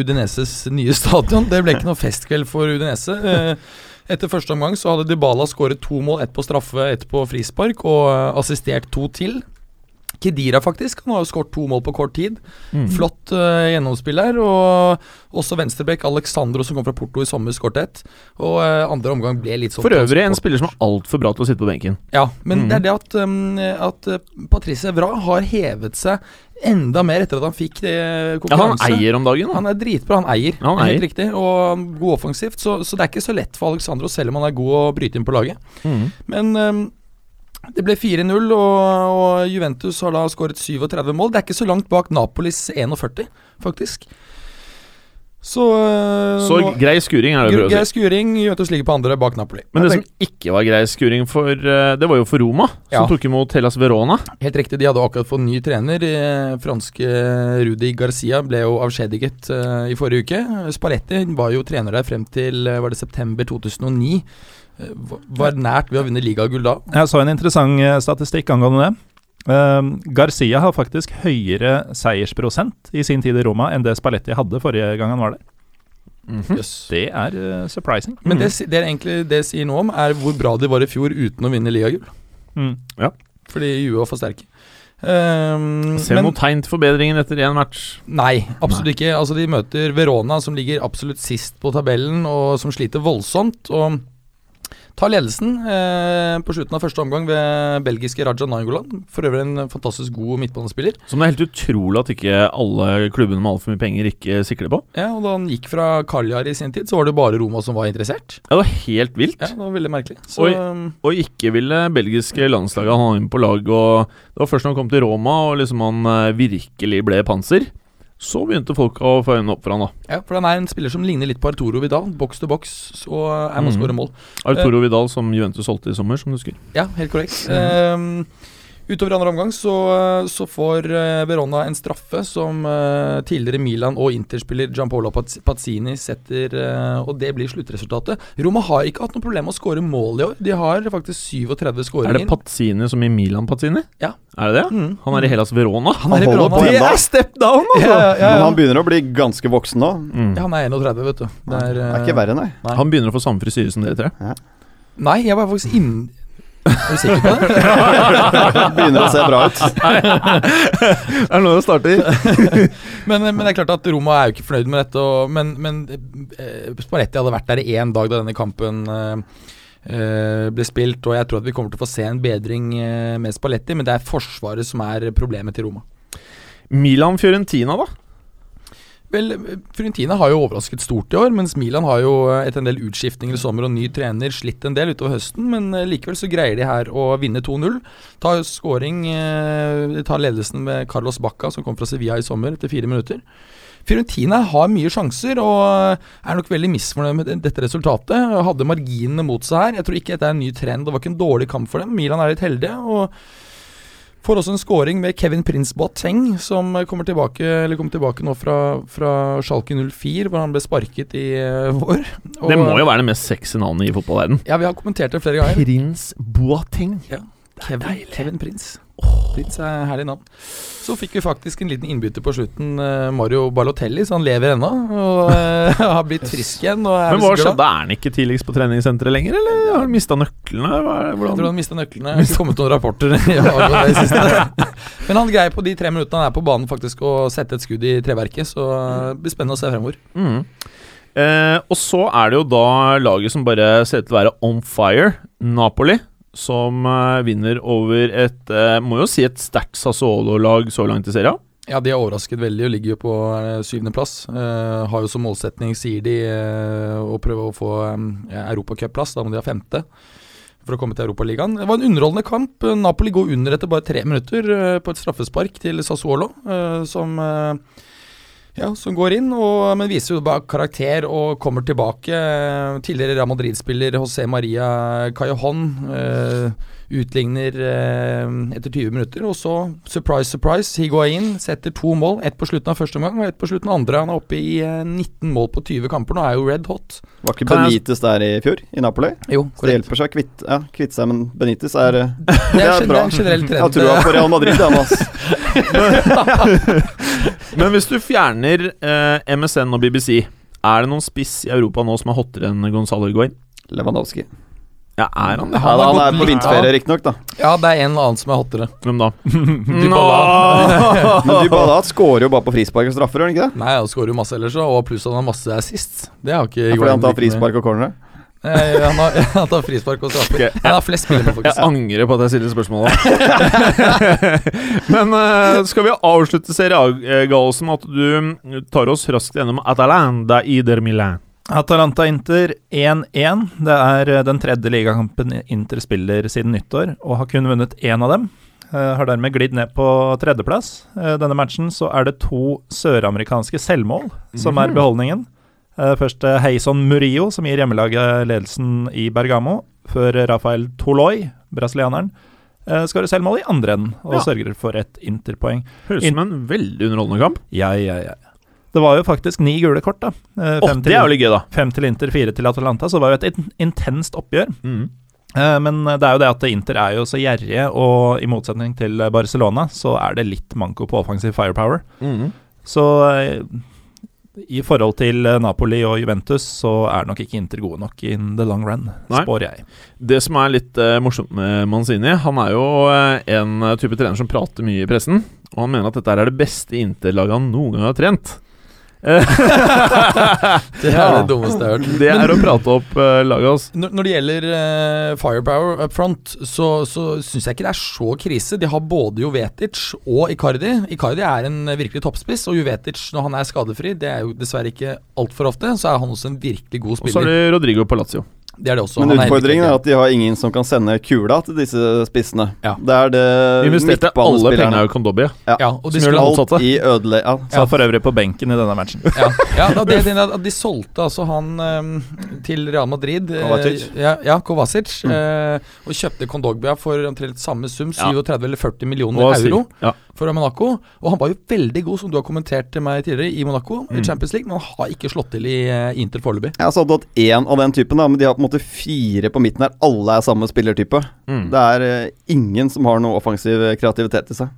Udineses nye stadion. Det ble ikke noe festkveld for Udinese. Etter første omgang så hadde Dybala skåret to mål, ett på straffe, ett på frispark, og assistert to til. Kedira, faktisk. Han har jo skåret to mål på kort tid.
Mm.
Flott uh, gjennomspiller. Og også venstrebekk Alexandro, som kom fra Porto i sommer, skåret ett. Og uh, andre omgang ble litt sånn
For øvrig en spiller som er altfor bra til å sitte på benken.
Ja, men
mm.
det er det at, um, at uh, Patrice Evra har hevet seg enda mer etter at han fikk det konkurranse.
Ja, han eier om dagen, da.
Han er dritbra, han eier.
Ja, han
Helt riktig. Og god offensivt. Så, så det er ikke så lett for Alexandro, selv om han er god å bryte inn på laget.
Mm.
Men um, det ble 4-0, og, og Juventus har da skåret 37 mål. Det er ikke så langt bak Napolis 41, faktisk. Så, uh,
Så
nå-
grei skuring er det prøve å
Grei skuring. Juventus ligger på andre bak Napoli.
Men det som ikke var grei skuring for eh, Det var jo for Roma, som
Ja.
tok imot Hellas Verona.
Helt riktig, de hadde akkurat fått ny trener. Eh, franske Rudi Garcia ble jo avskjediget uh, i forrige uke. Spalletti var jo trener der frem til var det september 2009. Eh, var- nært ved å vinne ligagull da.
Jeg så en interessant eh, statistikk angående det. Uh, Garcia har faktisk høyere seiersprosent i sin tid i Roma enn det Spalletti hadde forrige gang han var der.
Mm
-hmm. yes.
Det er uh, surprising.
Men det, si- det er egentlig det sier noe om, er hvor bra de var i fjor uten å vinne ligagull.
Mm.
Fordi Juve var for sterke. Um,
Ser
men
noen tegn til forbedringen etter én match.
nei, absolutt ikke. Altså De møter Verona, som ligger absolutt sist på tabellen, og som sliter voldsomt. Og tar ledelsen eh, på slutten av første omgang ved belgiske Raja Nangolan. For øvrig en fantastisk god midtbanespiller.
Som det er helt utrolig at ikke alle klubbene med altfor mye penger ikke sikler på.
Ja, og Da han gikk fra Kaljar i sin tid, så var det bare Roma som var interessert.
Ja, det var helt vilt.
Ja, Det var veldig merkelig. Så um,
Og ikke ville belgiske landslaget ha ham på lag. Og det var først når han kom til Roma og liksom han eh, virkelig ble panser, så begynte folk å få øynene opp for han da.
Ja, for han er en spiller som ligner litt på Arturo Vidal. Boks til boks, og er med å
Mhm.
skåre mål.
Arturo Vidal som Juventus solgte i sommer, som du husker.
Ja, helt korrekt. Ehm, utover andre omgang så, så får eh, Verona en straffe som eh, tidligere Milan og Interspiller Giampolo Paz- Pazzini setter, eh, og det blir sluttresultatet. Roma har ikke hatt noe problem med å skåre mål i år. De har faktisk 37 skåringer.
Er det. Pazzini som i Milan Pazzini?
Ja.
Er det det?
Mm.
Han er i Hellas Verona?
Han er i
Han holder
Verona.
på
Det er
step down,
Ja, ja, ja,
Men
ja.
han begynner å bli ganske voksen nå.
Mm.
Ja, han er 31, vet du. Det er,
Det
eh,
er ikke verre, nei.
Nei.
Han begynner å få samme frisyre som dere tre.
Nei, jeg var faktisk inn... Er du sikker på det?
Begynner å se bra ut.
det er nå det starter.
Men, men det er klart at Roma er jo ikke fornøyd med dette. Og, men men eh, Spalletti hadde vært der i én dag da denne kampen eh, eh, ble spilt. Og jeg tror at vi kommer til å få se en bedring med Spalletti, men det er forsvaret som er problemet til Roma.
Milan-Fiorentina, da?
Vel, Fiorentina har jo overrasket stort i år, mens Milan har jo eh, etter en del utskiftninger i sommer og ny trener slitt en del utover høsten, men eh, likevel så greier de her å vinne 2-0. Tar scoring, eh, de tar ledelsen med Carlos Bacca, som kom fra Sevilla i sommer etter fire minutter. Fiorentina har mye sjanser og eh, er nok veldig misfornøyd med dette resultatet. Hadde marginene mot seg her. Jeg tror ikke dette er en ny trend. Det var ikke en dårlig kamp for dem. Milan er litt heldige. og Får også en scoring med Kevin Prince Boateng, som kommer tilbake, eller kommer tilbake nå fra, fra Schalke 04, hvor han ble sparket i eh, vår. Og-
Det må jo være det mest sexy navnet i fotballverden.
Ja, vi har kommentert det flere ganger.
Prins Boateng. Ja.
Kevin, Kevin Prince. Prince er herlig navn. Så fikk vi faktisk en liten innbytter på slutten, eh, Mario Balotelli, så han lever ennå. Og eh, har blitt frisk igjen.
Men hva skjedde? Er han ikke tidligst på treningssenteret lenger, eller har han mista nøklene?
Jeg tror han mista nøklene. Det har kommet noen rapporter. Men han greier på de tre minuttene han er på banen faktisk å sette et skudd i treverket, så det blir spennende å se fremover.
Mm. Eh, og så er det jo da laget som bare ser ut til å være on fire, Napoli, som eh, vinner over et eh, Må jo si et sterkt Sassuolo-lag så langt i serien.
Ja, de har overrasket veldig og ligger jo på eh, syvendeplass. Uh, har jo som målsetning, sier de, uh, å prøve å få um, europacupplass. Da må de ha femte for å komme til Europaligaen. Det var en underholdende kamp. Napoli går under etter bare tre minutter uh, på et straffespark til Sassuolo, uh, som ja, som går inn, og, men viser jo bare karakter og kommer tilbake. Tidligere Real Madrid-spiller José Maria Callejon eh, utligner eh, etter 20 minutter. Og så, surprise, surprise, Higuain setter to mål. Ett på slutten av første omgang og ett på slutten av andre. Han er oppe i eh, 19 mål på 20 kamper nå, er jo red hot.
Var ikke Benitez der i fjor, i Napoli?
Jo,
Så det hjelper seg å kvitte, ja, kvitte seg, men Benitez er eh,
Det
Det
er,
bra.
det er generell
Jeg tror han på Real Madrid, han, ass.
Men hvis du fjerner eh, MSN og BBC, er det noen spiss i Europa nå som er hottere enn Gonzalo Higuain?
Lewandowski.
Ja, er han det?
Han ja,
han er på vinterferie riktignok, da.
Ja, det er en eller annen som er hottere.
Hvem da?
Men Dybala skårer jo bare på frispark og straffer, gjør han ikke det?
Nei, han skårer jo masse ellers, og pluss han har masse assist. Det har ikke
Ja, Fordi han tar frispark og corner?
Eh, han, har, han tar frispark og straffer.
Okay.
Han har flest spillere,
Jeg angrer på at jeg stiller spørsmålet. Men uh, skal vi avslutte seriegalsen med at du tar oss raskt gjennom Atalanta Ider Milan?
Atalanta-Inter 1-1. Det er eh, den tredje ligakampen Inter spiller siden nyttår, og har kun vunnet én av dem. Eh, har dermed glidd ned på tredjeplass. Eh, denne matchen så er det to søramerikanske selvmål som er beholdningen. Eh, først eh, Heison Murillo, som gir hjemmelaget ledelsen i Bergamo, før Rafael Toloi, brasilianeren, eh, skårer selvmål i andre enden og
Ja.
sørger for et Inter-poeng.
Høres ut som en veldig underholdende kamp.
Ja, ja, ja. Det var jo faktisk ni gule kort, da. Fem, oh,
det er jo litt gøy, da.
Fem til Inter, fire til Atalanta, så det var jo et intenst oppgjør.
Mm.
Eh, Men det er jo det at Inter er jo så gjerrige, og i motsetning til Barcelona, så er det litt manko på offensiv firepower.
Mm.
Så eh, i forhold til eh, Napoli og Juventus, så er nok ikke Inter gode nok in the long run, spår jeg.
Det som er litt uh, morsomt med Manzini, han er jo uh, en type trener som prater mye i pressen. Og han mener at dette er det beste Inter-laget han noen gang har trent.
Det er det dummeste jeg har hørt.
det er å prate opp uh, laget hans.
Når, når det gjelder uh, firepower up front, så, så syns jeg ikke det er så krise. De har både Jovetic og Icardi. Icardi er en virkelig toppspiss, og Jovetic, når han er skadefri, det er jo dessverre ikke altfor ofte, så er han også en virkelig god spiller.
Og så har de Rodrigo Palazzo.
Det er det også.
Men
er
utfordringen er at de har ingen som kan sende kula til disse spissene.
Ja.
Det er det
Investerte alle penga i Kondobi.
ja, og de
Som gjør det
skulle
motsatte.
I ødele... Ja,
Sa for øvrig på benken i denne matchen.
ja, ja da, det, det, at de solgte altså han um, til Real Madrid eh,
Kovacic.
Ja, ja Kovacic. eh, og kjøpte Kondogbia for omtrent samme sum,
Ja.
37 eller 40 millioner euro.
Ja.
For Monaco. Og han var jo veldig god, som du har kommentert til meg tidligere, i Monaco, i
Mm.
Champions League, men han har ikke slått til i eh, Inter foreløpig.
Jeg hadde så hatt én av den typen, da, men de har på en måte fire på midten her. Alle er samme spillertype.
Mm.
Det er uh, ingen som har noe offensiv kreativitet i seg.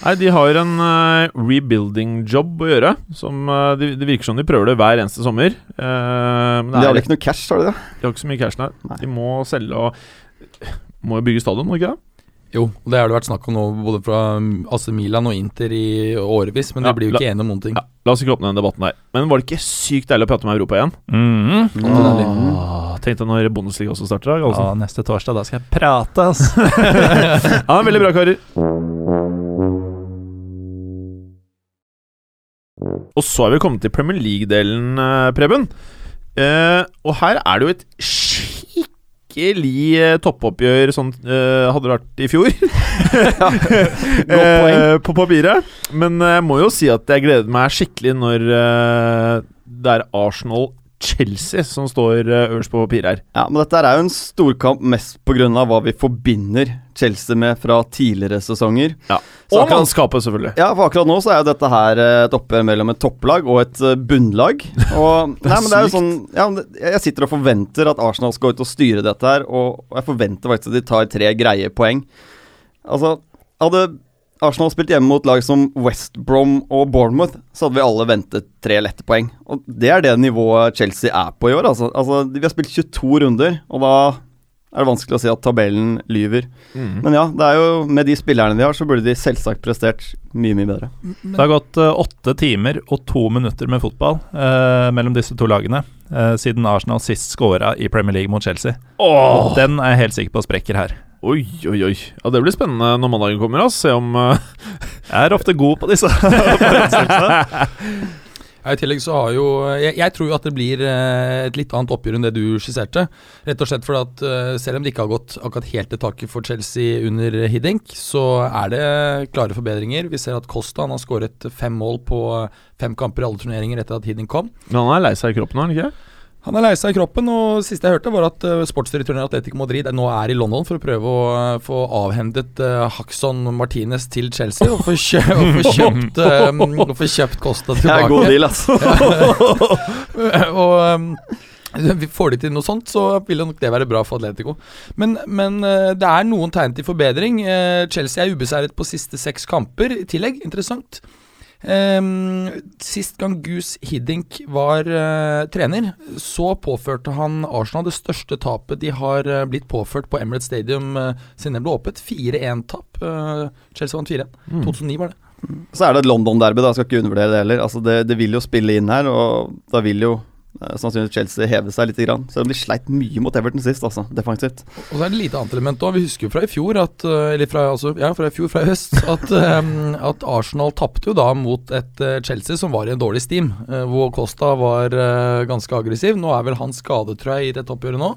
Nei, de har en uh, rebuilding-jobb å gjøre. Som uh, det, det virker som de prøver det hver eneste sommer. Uh, men
De
det
har
er,
vel ikke noe cash, har de det?
de har ikke så mye cash nei.
Nei.
De må selge og Må jo bygge stadion, må de ikke det?
Jo, og det har det vært snakk om nå, både fra mm, AC Milan og Inter i årevis, men
Ja,
de blir jo
la-
ikke enige om noen ting.
Ja, La oss ikke åpne den debatten der. Men var det ikke sykt deilig å prate med Europa igjen?
Mhm.
Mm.
Åh, Tenk deg når Bundesliga også starter. da, Altså.
Ja, neste torsdag, da skal jeg prate, ass.
Ja, veldig bra, karer. Og så er vi kommet til Premier League-delen, eh, Preben. Eh, og her er det jo et skikkelig eh, toppoppgjør, sånn uh, hadde det vært i fjor. uh, på papiret. Men jeg må jo si at jeg gleder meg skikkelig når uh, det er Arsenal-Chelsea som står eh, øverst på papiret her.
Ja, men dette er jo en storkamp mest pga. hva vi forbinder Chelsea med fra tidligere sesonger. Så
Og
akkurat-
mannskapet, selvfølgelig.
Ja, for akkurat nå så er jo dette her eh, et oppgjør mellom et topplag og et eh, bunnlag. Og, nei, men det er jo sånn ja, Jeg sitter og forventer at Arsenal skal ut og styre dette her, og jeg forventer faktisk at de tar tre greie poeng. Altså, hadde Arsenal spilt hjemme mot lag som West Brom og Bournemouth, så hadde vi alle ventet tre lette poeng. Og det er det nivået Chelsea er på i år. Altså, altså Vi har spilt 22 runder, og da er det vanskelig å si at tabellen lyver.
Mm.
Men ja, det er jo med de spillerne de har, så burde de selvsagt prestert mye, mye bedre.
Det har gått uh, åtte timer og to minutter med fotball uh, mellom disse to lagene uh, siden Arsenal sist scora i Premier League mot Chelsea.
Åh.
Den er jeg helt sikker på sprekker her.
Oi, oi, oi. Ja, Det blir spennende når mandagen kommer. ass. Se om uh,
Jeg er ofte god på disse.
I tillegg så har jo jeg, jeg tror jo at det blir eh, et litt annet oppgjør enn det du skisserte. Rett og slett fordi at eh, selv om det ikke har gått akkurat helt til taket for Chelsea under Hiddink, så er det klare forbedringer. Vi ser at Costa han har skåret fem mål på fem kamper i alle turneringer etter at Hiddink kom.
Men han er lei seg i kroppen, er han ikke?
Han er lei seg i kroppen, og siste jeg hørte, var at uh, sportsdirektøren i Atletico Madrid nå er i London for å prøve å uh, få avhendet uh, Haxon Martinez til Chelsea og få, kjø og få kjøpt, og kjøpt Costa
Det er god deal, altså.
og um, Får de til noe sånt, så vil nok det være bra for Atletico. Men, men det er noen tegn til forbedring. Chelsea er ubeseiret på siste seks kamper. I tillegg, interessant, sist gang Goose Hiddink var eh, trener, så påførte han Arsenal det største tapet de har eh, blitt påført på Emirates Stadium eh, siden det ble åpnet. 4-1-tap. Eh, Chelsea vant 4-1.
Mm.
2009 var det.
Så er det et London-derby, da. Skal ikke undervurdere det heller. Altså, det, det vil jo spille inn her, og da vil jo sannsynligvis Chelsea heve seg litt. Grann. Selv om de sleit mye mot Everton sist, altså, defensivt.
Og så er det et lite annet element òg. Vi husker jo fra i fjor, at, eh, eller fra, altså, ja, fra i fjor, fra i høst, at, eh, at Arsenal tapte jo da mot et eh, Chelsea som var i en dårlig steam, eh, hvor Costa var eh, ganske aggressiv. Nå er vel han skadet, tror jeg, i dette oppgjøret nå.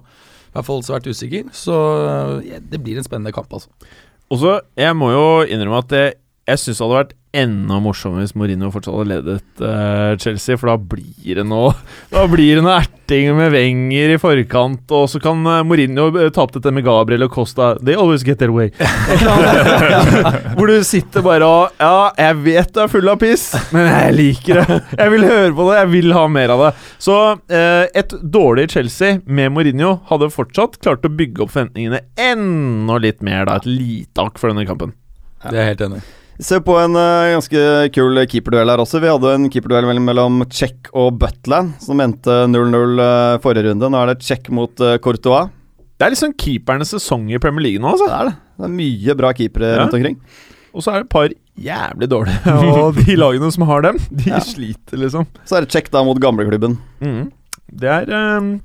I hvert fall svært usikker. Så eh, ja, det blir en spennende kamp, altså.
Og så, jeg må jo innrømme at det, jeg syns det hadde vært enda morsommere hvis Mourinho fortsatt hadde ledet uh, Chelsea, for da blir det noe Da blir det noe erting med Wenger i forkant, og så kan uh, Mourinho tape ta opp dette med Gabriel og Costa. They always get their way. Hvor du sitter bare og Ja, jeg vet du er full av piss, men jeg liker det. Jeg vil høre på det, jeg vil ha mer av det. Så uh, et dårlig Chelsea med Mourinho hadde fortsatt klart å bygge opp forventningene enda litt mer, da. Et lite akk for denne kampen.
Det er jeg helt enig i.
Se på en uh, ganske kul keeperduell her også. Vi hadde en keeperduell mellom, mellom Czech og Butland, som endte 0-0 uh, forrige runde. Nå er det Czech mot uh, Courtois.
Det er liksom keepernes sesong i Premier League nå, altså.
Det er det. Det er mye bra keepere
Ja.
rundt omkring.
Og så er det et par jævlig dårlige. Og de lagene som har dem, de
Ja.
sliter, liksom.
Så er det Czech da mot gamleklubben.
Mm. Det er um,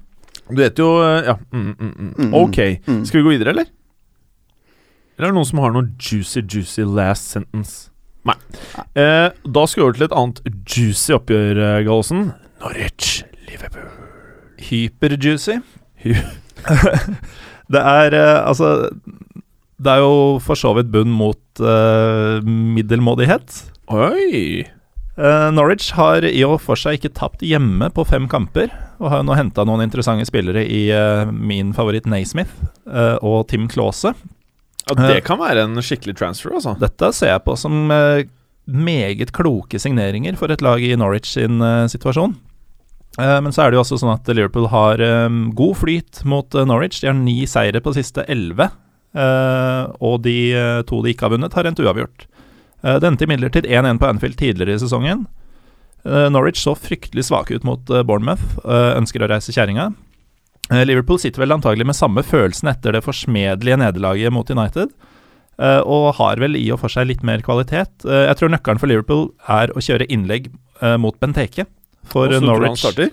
Du vet jo eh, Ja. Mm, mm, mm.
Mm.
Ok.
Mm.
Skal vi gå videre, eller? Eller er det noen som har noen juicy, juicy last sentence? Nei. Eh, da skal vi over til et annet juicy oppgjør, eh, Gallosen. Norwich, Liverpool.
Hyperjuicy.
Hy-
det er eh, altså Det er jo for så vidt bunn mot eh, middelmådighet.
Oi!
Eh, Norwich har i og for seg ikke tapt hjemme på fem kamper, og har jo nå henta noen interessante spillere i eh, min favoritt Naismith og Tim Klause.
Ja, det kan være en skikkelig transfer, altså.
Dette ser jeg på som eh, meget kloke signeringer for et lag i Norwich sin eh, situasjon. Eh, men så er det jo også sånn at Liverpool har god flyt mot Norwich. De har ni seire på de siste elleve, og de to de ikke har vunnet, har endt uavgjort. Det endte imidlertid 1-1 på Anfield tidligere i sesongen. Norwich så fryktelig svake ut mot Bournemouth, ønsker å reise kjerringa. Eh, Liverpool sitter vel antagelig med samme følelsen etter det forsmedelige nederlaget mot United. Eh, og har vel i og for seg litt mer kvalitet. Eh, jeg tror nøkkelen for Liverpool er å kjøre innlegg mot Benteke. For
Også Norwich. tror han starter?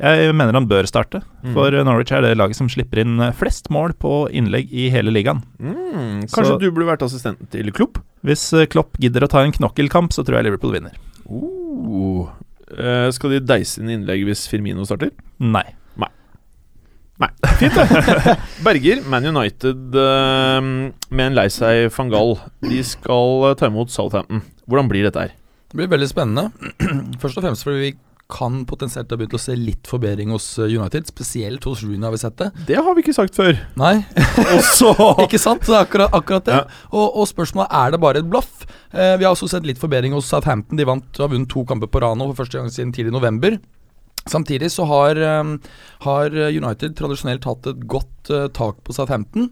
Jeg mener han bør starte.
Mm.
For Norwich er det laget som slipper inn flest mål på innlegg i hele ligaen.
Mm, kanskje
Så-
du burde vært assistenten til Klopp?
Hvis Klopp gidder å ta en knokkelkamp, så tror jeg Liverpool vinner.
Uh. Uh, skal de deise inn innlegg hvis Firmino starter?
Nei.
Fint, det. Berger, Man United eh, med en lei seg van Gaal. De skal eh, ta imot Southampton. Hvordan blir dette her?
Det blir veldig spennende. Først og fremst fordi vi kan potensielt ha begynt å se litt forbedring hos eh, United. Spesielt hos Rooney har vi sett det.
Det har vi ikke sagt før.
Nei, ikke sant? Det er akkurat, akkurat det.
Ja.
Og, og spørsmålet er det bare et blaff. Eh, vi har også sett litt forbedring hos Southampton. De vant, har vunnet to kamper på Rano for første gang siden tidlig i november. Samtidig så har, eh, har United tradisjonelt hatt et godt eh, tak på Southampton.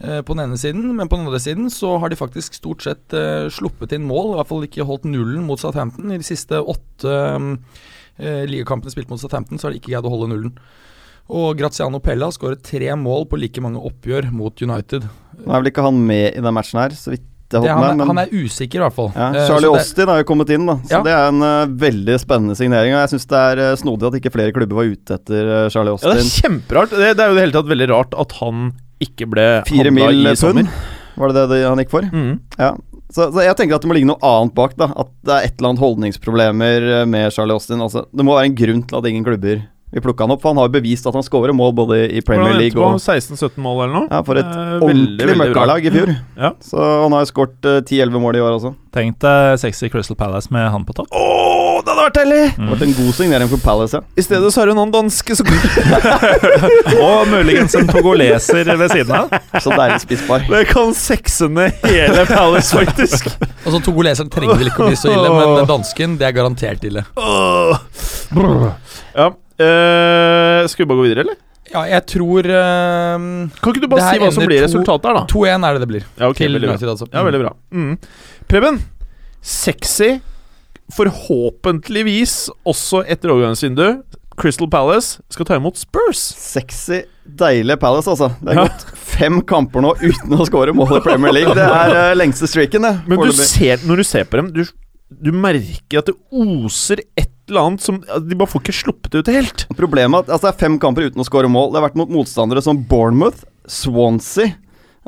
eh, På den ene siden, men på den andre siden så har de faktisk stort sett sluppet inn mål. I hvert fall ikke holdt nullen mot Southampton. I de siste åtte eh, ligakampene spilt mot Southampton, så har de ikke greid å holde nullen. Og Graziano Pella skåret tre mål på like mange oppgjør mot United.
Nå er vel ikke han med i den matchen her, så vidt jeg
Det,
holdt
han,
med. Men
han er usikker, i hvert fall.
ja,
Eh,
Charlie Austin har jo kommet inn, da. Så
Ja.
det er en uh, veldig spennende signering. Og jeg syns det er uh, snodig at ikke flere klubber var ute etter Charlie
Ja, det er kjemperart. Det, det er jo i det hele tatt veldig rart at han ikke ble
Fire
handla
mil
i sommer.
var det det han gikk for?
Mm.
Ja. Så, så jeg tenker at det må ligge noe annet bak. da At det er et eller annet holdningsproblemer med Charlie Austin. Altså, det må være en grunn til at ingen klubber vil plukka han opp. For han har jo bevist at han scorer mål både i Premier League og
16-17 mål eller noe?
ja, for et
Eh,
ordentlig møkkalag i fjor.
Ja.
Så han har jo skåret eh, 10-11 mål i år også.
Tenk deg sexy Crystal Palace med han på topp.
Oh, det hadde vært deilig!
Det har vært en god signering for Palace, ja.
I stedet så har du noen danske som
Og muligens en togoleser ved siden av.
Så deilig spisspar.
Det kan sekse ned hele Palace, faktisk.
Altså Togoleseren trenger vel ikke å bli så ille, men dansken, det er garantert ille.
Åh. Ja. Eh, skal vi bare gå videre, eller?
Ja, jeg tror uh,
Kan ikke du bare si hva som blir
to-
resultatet her, da?
2-1 er det det blir.
Ja, ok,
til. United, altså.
Ja, veldig bra. Mm. Preben, sexy forhåpentligvis også etter overgangsvindu Crystal Palace skal ta imot Spurs.
Sexy, deilig Palace, altså. Det er
Ja.
gått fem kamper nå uten å skåre mål i Premier League. Det er uh, lengste streaken, det.
Men du ser, når du ser på dem, du, du merker at det oser et eller annet som De bare får ikke sluppet det ut helt.
Problemet er at altså, det er fem kamper uten å skåre mål. Det har vært mot motstandere som Bournemouth, Swansea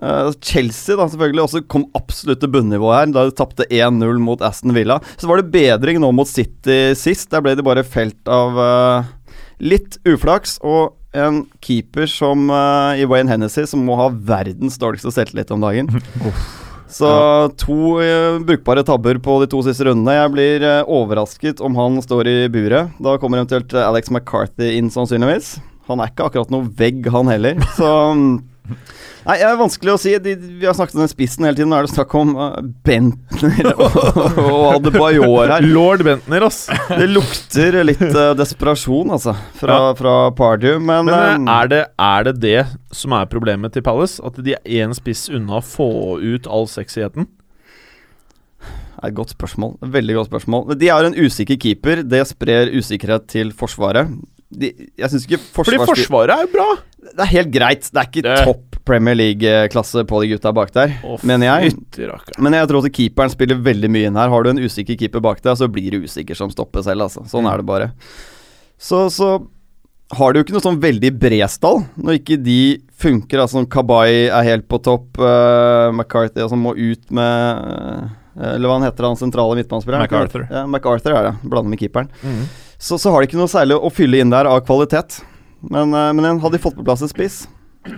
uh, Chelsea da selvfølgelig også kom absolutt til bunnivå her da de tapte 1-0 mot Aston Villa. Så var det bedring nå mot City sist. Der ble de bare felt av uh, litt uflaks. Og en keeper som uh, i Wayne Hennessy, som må ha verdens dårligste selvtillit om dagen. Så to eh, brukbare tabber på de to siste rundene. Jeg blir eh, overrasket om han står i buret. Da kommer eventuelt eh, Alex McCarthy inn, sannsynligvis. Han er ikke akkurat noe vegg, han heller. Så mm, Nei, det er vanskelig å si. De, vi har snakket om den spissen hele tiden. Nå er det snakk om uh, Bentner og, og Adebayor her.
Lord Bentner, ass.
Det lukter litt uh, desperasjon, altså, fra,
Ja.
fra Pardew. Men,
Men
eh,
eh, er det, er det det som er problemet til Palace? At de er én spiss unna å få ut all sexyheten?
Det er et godt spørsmål. Veldig godt spørsmål. De har en usikker keeper. Det sprer usikkerhet til Forsvaret. De, jeg syns ikke
Fordi. Forsvaret er jo bra!
Det er helt greit. Det er ikke
Det-
topp Premier League-klasse på de gutta bak der,
Oh,
mener jeg. Men jeg tror at keeperen spiller veldig mye inn her. Har du en usikker keeper bak deg, så blir du usikker som stopper selv, altså. Sånn er det bare. Så, så har du jo ikke noe sånn veldig bredstall når ikke de funker. Altså Kabay er helt på topp, uh, McCarthy altså, må ut med uh, Eller hva han heter, han sentrale midtbanespilleren?
MacArthur.
Ja, MacArthur er det. Blander med keeperen.
Mhm.
Så, så har de ikke noe særlig å fylle inn der av kvalitet. Men, uh, men hadde de fått på plass en spiss,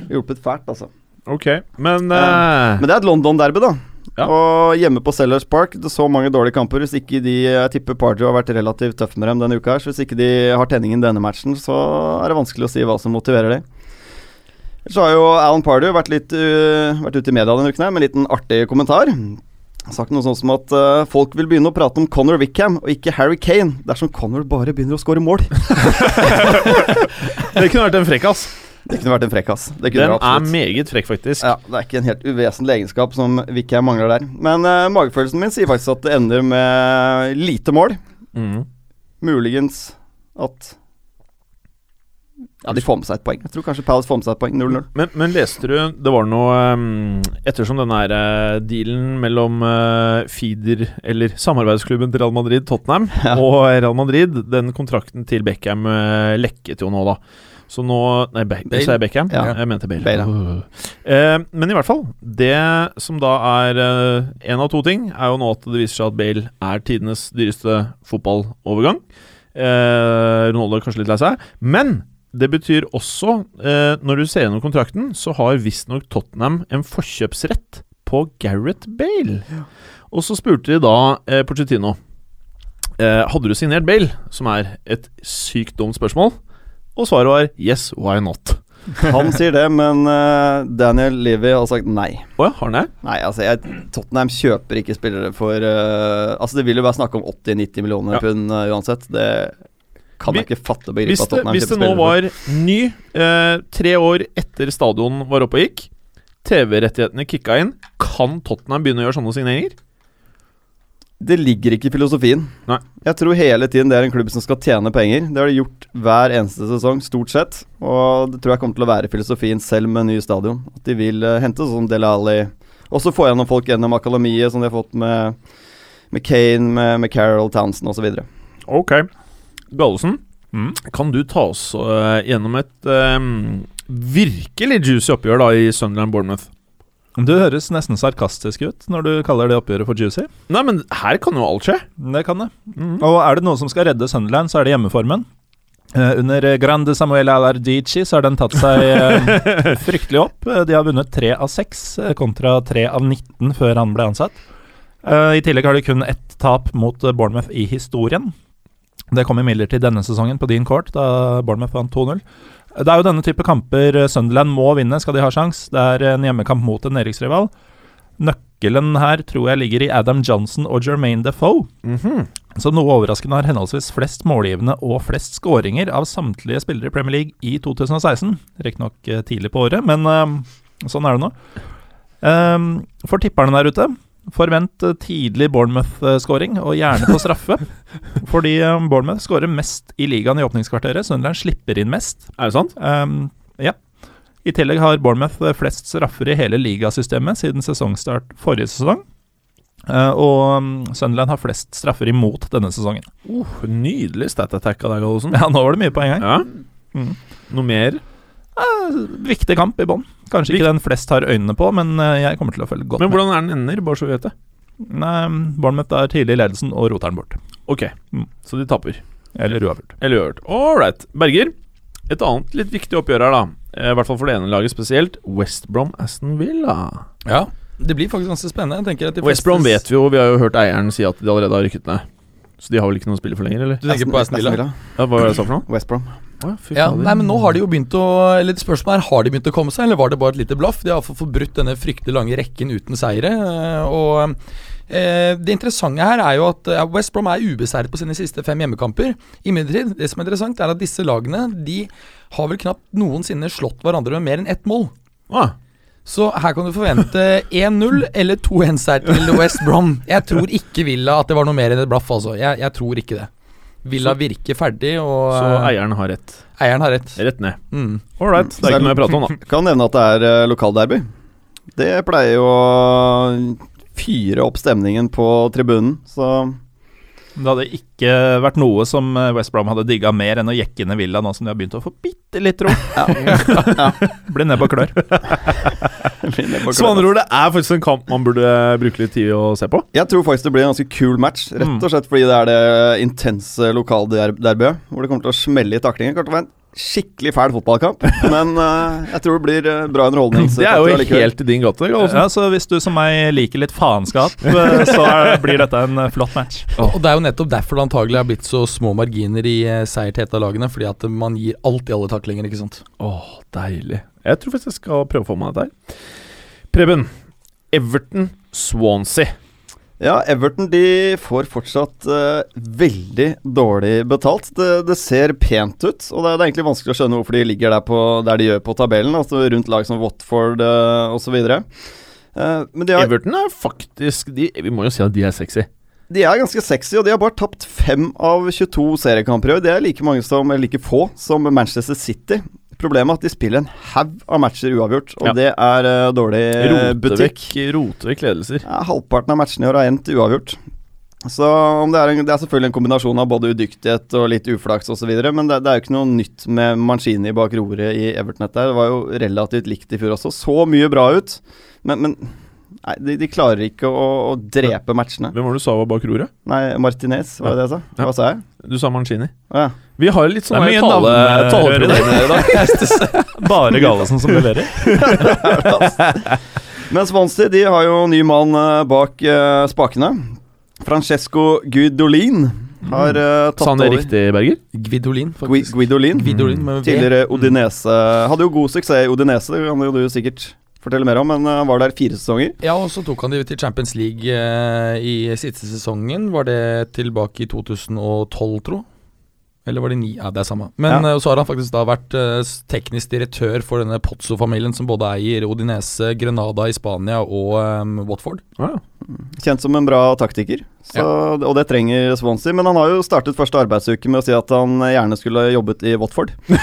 hjulpet fælt, altså.
Ok, men uh...
Men det er et London-derby, da.
Ja.
Og hjemme på Sellers Park, det er så mange dårlige kamper. Hvis ikke de Jeg tipper Pardew har vært relativt tøff med dem denne uka, her, så hvis ikke de har tenningen denne matchen, så er det vanskelig å si hva som motiverer dem. Så har jo Alan Pardew vært, litt, uh, vært ute i media denne uken her med en liten artig kommentar. Sagt noe sånt som at uh, folk vil begynne å prate om Conor Wickham og ikke Harry Kane dersom Conor bare begynner å skåre mål.
det kunne vært en frekkas.
Det kunne vært en frekkas. Det
Den er meget frekk, faktisk.
Ja, Det er ikke en helt uvesentlig egenskap som Wickham mangler der. Men uh, magefølelsen min sier faktisk at det ender med lite mål.
Mm.
Muligens at Ja, de får med seg et poeng. Jeg tror kanskje Palace får med seg et poeng. 0-0.
Men, men leste du Det var noe um, Ettersom denne her eh, dealen mellom uh, feeder, eller samarbeidsklubben til Real Madrid, Tottenham,
Ja.
og Real Madrid, den kontrakten til Beckham uh, lekket jo nå, da. Så nå Nei, Be
Bale.
sa jeg Beckham?
Ja.
Jeg mente Bale.
Bale,
Eh, men i hvert fall, det som da er én av to ting, er jo nå at det viser seg at Bale er tidenes dyreste fotballovergang. Ronaldo er kanskje litt lei seg. Men det betyr også, eh, når du ser gjennom kontrakten, så har visstnok Tottenham en forkjøpsrett på Gareth Bale. Og så spurte de da eh, Pochettino eh, Hadde du signert Bale, som er et sykt dumt spørsmål. Og svaret var yes, why not?
Han sier det, men uh, Daniel Levy har sagt nei.
Oh ja, har han det?
Nei, altså jeg, Tottenham kjøper ikke spillere for uh, Altså Det vil jo være snakk om 80-90 millioner
Ja.
pund uh, uansett. Det kan jeg ikke fatte og begripe
Hvis
at Tottenham
hvis det nå var ny, eh, tre år etter stadion var oppe og gikk, TV-rettighetene kicka inn, kan Tottenham begynne å gjøre sånne signeringer?
Det ligger ikke i filosofien.
Nei.
Jeg tror hele tiden det er en klubb som skal tjene penger. Det har de gjort hver eneste sesong, stort sett. Og det tror jeg kommer til å være filosofien selv med ny stadion. At de vil uh, hente sånn Del Alli. Også få gjennom folk gjennom akademiet, som de har fått med, med Kane, med, med Carol Townsend osv.
Ok. Gallosen,
Mm.
kan du ta oss uh, gjennom et eh, virkelig juicy oppgjør da i Sunderland Bournemouth?
Du høres nesten sarkastisk ut når du kaller det oppgjøret for juicy.
Nei, men her kan jo alt skje.
Det kan det.
Mm.
Og er det noe som skal redde Sunderland, så er det hjemmeformen. Uh, under Grande Samuel Alardici så har den tatt seg uh, fryktelig opp. De har vunnet tre av seks eh, kontra tre av 19 før han ble ansatt. Uh, I tillegg har de kun ett tap mot Bournemouth i historien. Det kom imidlertid denne sesongen på din court, da Bournemouth vant 2-0. Det er jo denne type kamper Sunderland må vinne, skal de ha sjans. Det er en hjemmekamp mot en nedrykksrival. Nøkkelen her tror jeg ligger i Adam Johnson og Jermaine Defoe
Mhm.
som noe overraskende har henholdsvis flest målgivende og flest skåringer av samtlige spillere i Premier League i 2016. Riktignok eh, tidlig på året, men uh, sånn er det nå. Um, for tipperne der ute, Forvent tidlig Bournemouth-skåring, og gjerne på straffe. fordi eh, Bournemouth skårer mest i ligaen i åpningskvarteret. Sunderland slipper inn mest.
Er det sant?
Um, ja. I tillegg har Bournemouth eh, flest straffer i hele ligasystemet siden sesongstart forrige sesong. Uh, og um, Sunderland har flest straffer imot denne sesongen.
Uh, nydelig stat attack av deg, Gallosen.
Ja, nå var det mye på en gang.
Ja.
Mm.
Noe mer?
Eh, viktig kamp i bånn. Kanskje ikke den flest har øynene på, men eh, jeg kommer til å følge godt
Men
med.
hvordan er den ender, bare så vi vet det?
Nei, Bournemouth er tidlig i ledelsen og roter den bort.
Ok,
Mm.
så de taper.
Eller uavgjort.
Eller uavgjort. All right. Berger, et annet litt viktig oppgjør her, da. Eh, I hvert fall for det ene laget spesielt. West Brom Aston Villa.
Ja, det blir faktisk ganske spennende. Jeg at de
West Brom vet vi jo, vi har jo hørt eieren si at de allerede har rykket ned. Så de har vel ikke noe å spille for lenger, eller?
Du tenker på Aston Villa?
Ja, hva var det jeg sa for noe?
West Brom.
Fy
Ja, nei, men nå har de jo begynt å Eller spørsmålet er, har de begynt å komme seg, eller var det bare et lite blaff? De har iallfall fått brutt denne fryktelig lange rekken uten seire. eh, Og eh, det interessante her er jo at West Brom er ubeseiret på sine siste fem hjemmekamper. Imidlertid, det som er interessant, er at disse lagene De har vel knapt noensinne slått hverandre med mer enn ett mål.
Ah,
Så her kan du forvente 1-0 eller 2-1-seier til West Brom. Jeg tror ikke Villa at det var noe mer enn et blaff, altså. Jeg, jeg tror ikke det. Villa virker ferdig, og
så
eh,
eieren har rett.
eieren har rett.
Rett ned.
Mm.
Ålreit. Det er ikke noe jeg prater om, da.
Kan nevne at det er eh, lokalderby. Det pleier jo å fyre opp stemningen på tribunen, så
Det hadde ikke vært noe som eh, West Brom hadde digga mer enn å jekke ned Villa nå som de har begynt å få bitte litt ro. Bli ned på klør.
Så andre ord, det er faktisk en kamp man burde bruke litt tid å se på.
Jeg tror faktisk det blir en ganske kul match, rett
Mm.
og slett fordi det er det intense lokalderbyet, hvor det kommer til å smelle i taklingen. Det skikkelig fæl fotballkamp, men uh, jeg tror det blir eh, bra underholdning.
Det er jo helt i din gate.
Ja, så hvis du som meg liker litt faenskap, eh, så er, blir dette en flott match.
Og det er jo nettopp derfor det antagelig har blitt så små marginer i seier til et av lagene. Fordi at man gir alt i alle taklinger, ikke sant.
Åh, deilig. Jeg tror faktisk jeg skal prøve å få meg dette her. Preben. Everton Swansea.
Ja, Everton de får fortsatt uh, veldig dårlig betalt. Det, det ser pent ut, og det er, det egentlig vanskelig å skjønne hvorfor de ligger der, på, der de gjør på tabellen, altså rundt lag som Watford uh, osv. Uh,
Everton er faktisk de, Vi må jo si at de er sexy.
de er ganske sexy, og de har bare tapt fem av 22 seriekamper i år. Det er like mange som, eller like få som Manchester City. Problemet er at de spiller en haug av matcher uavgjort, og
Ja.
det er uh, dårlig eh,
Rote
butikk.
vekk, rote vekk ledelser.
Ja, halvparten av matchene i år har endt uavgjort. Så om det, er en, det er selvfølgelig en kombinasjon av både udyktighet og litt uflaks osv., men det, det er jo ikke noe nytt med Mancini bak roret i Everton. Det var jo relativt likt i fjor også. Så mye bra ut, men, men nei, de, de klarer ikke å, å drepe matchene.
Hvem var det du sa var bak roret?
Nei, Martinez, var det det jeg sa? Hva sa jeg?
Du sa Mancini.
Ja.
Vi har litt sånn
mye
taleproblemer i dag.
Bare Gallosen som leverer.
Men Swansea de har jo ny mann eh, bak uh, spakene. Francesco Guidolin har uh, tatt
Sa han det
over.
riktig, Berger?
Gvidolin, faktisk.
Guidolin.
Gvidolin med V.
Tidligere Odinese Hadde jo god suksess i Odinese, det kan jo du sikkert fortelle mer om, men han var der fire sesonger.
Ja, og så tok han de til Champions League uh, i siste sesongen. Var det tilbake i 2012, tro? Eller var det ni? Ja, det er samme. Men
Ja.
eh, så har han faktisk da vært eh, teknisk direktør for denne Pozzo-familien, som både eier Odinese, Grenada i Spania og um, Watford.
Ah, ja.
Kjent som en bra taktiker, så, og det trenger Swansea. Men han har jo startet første arbeidsuke med å si at han gjerne skulle jobbet i Watford. jeg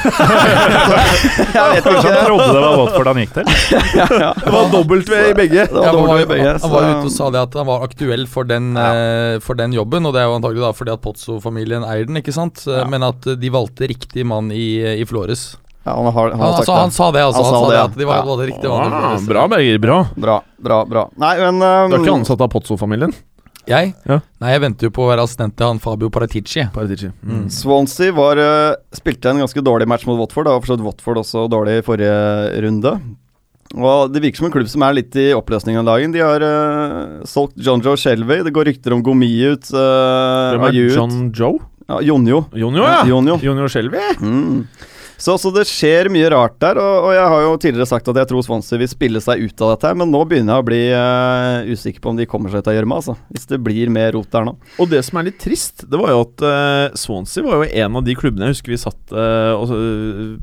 vet
ikke. han trodde det var Watford han gikk til?
Det var dobbelt ved i begge.
Var
Ja, han, var,
begge,
han, han var ute og sa det at han var aktuell for den, eh, for den jobben, og det er jo antagelig da fordi at Pozzo-familien eier den, ikke sant?
Ja.
Men at de valgte riktig mann i, i Flores.
Ja, han har, han har
altså, han sa det, altså.
Han
Han,
sa
sa
det, ja.
at de var,
Ja.
både riktig mann i
Ah, bra, Berger. Bra.
Bra, bra, bra. Nei, men
Du er ikke
um,
ansatt av Pozzo-familien?
Jeg?
Ja.
Nei, jeg venter jo på å være assistent til han Fabio Paratici.
Paratici.
Mm.
Swansea var, eh, spilte en ganske dårlig match mot Watford. Da var forstått Watford også dårlig i forrige runde. Og Det virker som en klubb som er litt i oppløsning om dagen. De har uh, solgt John Joe Shelby. Det går rykter om Gomi ut. Uh,
Hvem er John Joe?
Ja, Jonjo.
Jonjo, ja.
Jonjo.
Jonjo Shelby.
Mm. Så, så det skjer mye rart der, og, og jeg har jo tidligere sagt at jeg tror Swansea vil spille seg ut av dette, her, men nå begynner jeg å bli uh, usikker på om de kommer seg ut av gjørma, altså. Hvis det blir mer rot der nå.
Og det som er litt trist, det var jo at uh, Swansea var jo en av de klubbene Jeg husker vi satt uh, og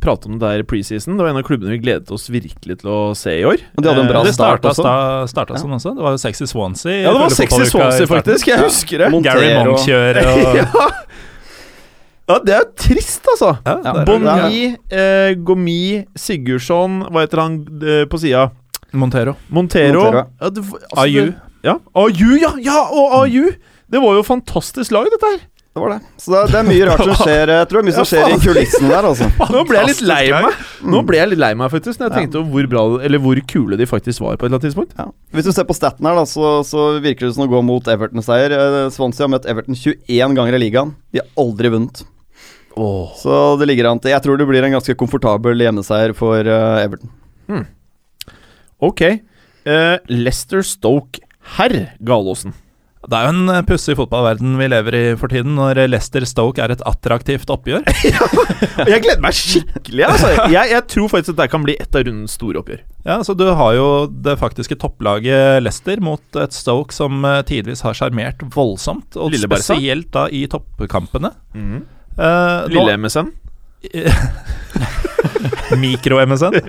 pratet om det der preseason. Det var en av klubbene vi gledet oss virkelig til å se i år.
Og de hadde en bra
Det
start også.
Det starta sånn også. Det var jo sexy Swansea.
Ja, det var sexy Swansea, faktisk. Jeg husker det.
Montero.
Gary Monk-kjøret og
ja. Ja, det er jo trist, altså.
ja,
Ja,
Bonni, eh, Gomi, Sigurdsson Hva heter han eh, på sida?
Montero.
Montero.
Montero, ja.
Ja, det, altså,
Ayu.
det- Ja, Ayu, ja! ja og Ayu! Det var jo fantastisk lag, dette her.
Det var det. Så det, det er mye rart som skjer. Jeg tror det er mye som skjer i
kulissen
kulissene der, altså.
Nå ble jeg litt lei meg. Nå ble jeg litt lei meg faktisk Når jeg
Ja.
tenkte over hvor bra Eller hvor kule de faktisk var på et eller annet tidspunkt.
Ja. Hvis du ser på staten her, da, så, så virker det som å gå mot Everton-seier. Eh, Swansea har møtt Everton 21 ganger i ligaen. De har aldri vunnet. Så det ligger an til Jeg tror det blir en ganske komfortabel hjemmeseier for uh, Everton.
Ok. Uh, Lester Stoke. Herr Galåsen.
Det er jo en eh, pussig fotballverden vi lever i for tiden, når Leicester Stoke er et attraktivt oppgjør.
Jeg gleder meg skikkelig. Altså. Jeg, jeg tror faktisk at det kan bli et av rundens store oppgjør.
Ja, så Du har jo det faktiske topplaget Leicester mot et Stoke som eh, tidvis har sjarmert voldsomt, og spesielt da i toppkampene.
Mhm.
Eh, nå-
Lille MSN.
Mikro-MSN.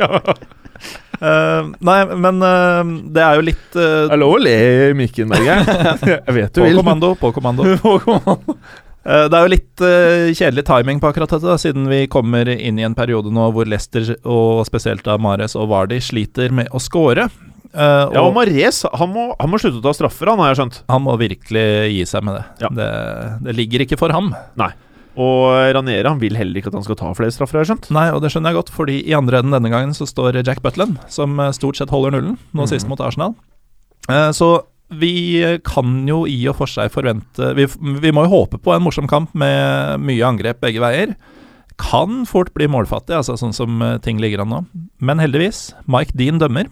Eh, nei, men uh, det er jo litt uh,
Det er lov å le i mikken, Berge. Jeg vet du
På
vil.
kommando, på kommando.
På kommando.
Eh, Det er jo litt eh, kjedelig timing på akkurat dette, da, siden vi kommer inn i en periode nå hvor Leicester, og spesielt da Mares og Vardi, sliter med å score. Uh,
Ja, og Mares han må, han må slutte å ta straffer, han har jeg skjønt.
han må virkelig gi seg med det.
Ja.
det. Det ligger ikke for ham.
Og Ranieri han vil heller ikke at han skal ta flere straffer, har jeg skjønt.
Nei, og det skjønner jeg godt, fordi i andre enden denne gangen så står Jack Butland, som eh, stort sett holder nullen, nå
mm.
sist mot Arsenal. Eh, Så vi kan jo i og for seg forvente vi, vi må jo håpe på en morsom kamp med mye angrep begge veier. Kan fort bli målfattig, altså sånn som eh, ting ligger an nå. Men heldigvis, Mike Dean dømmer.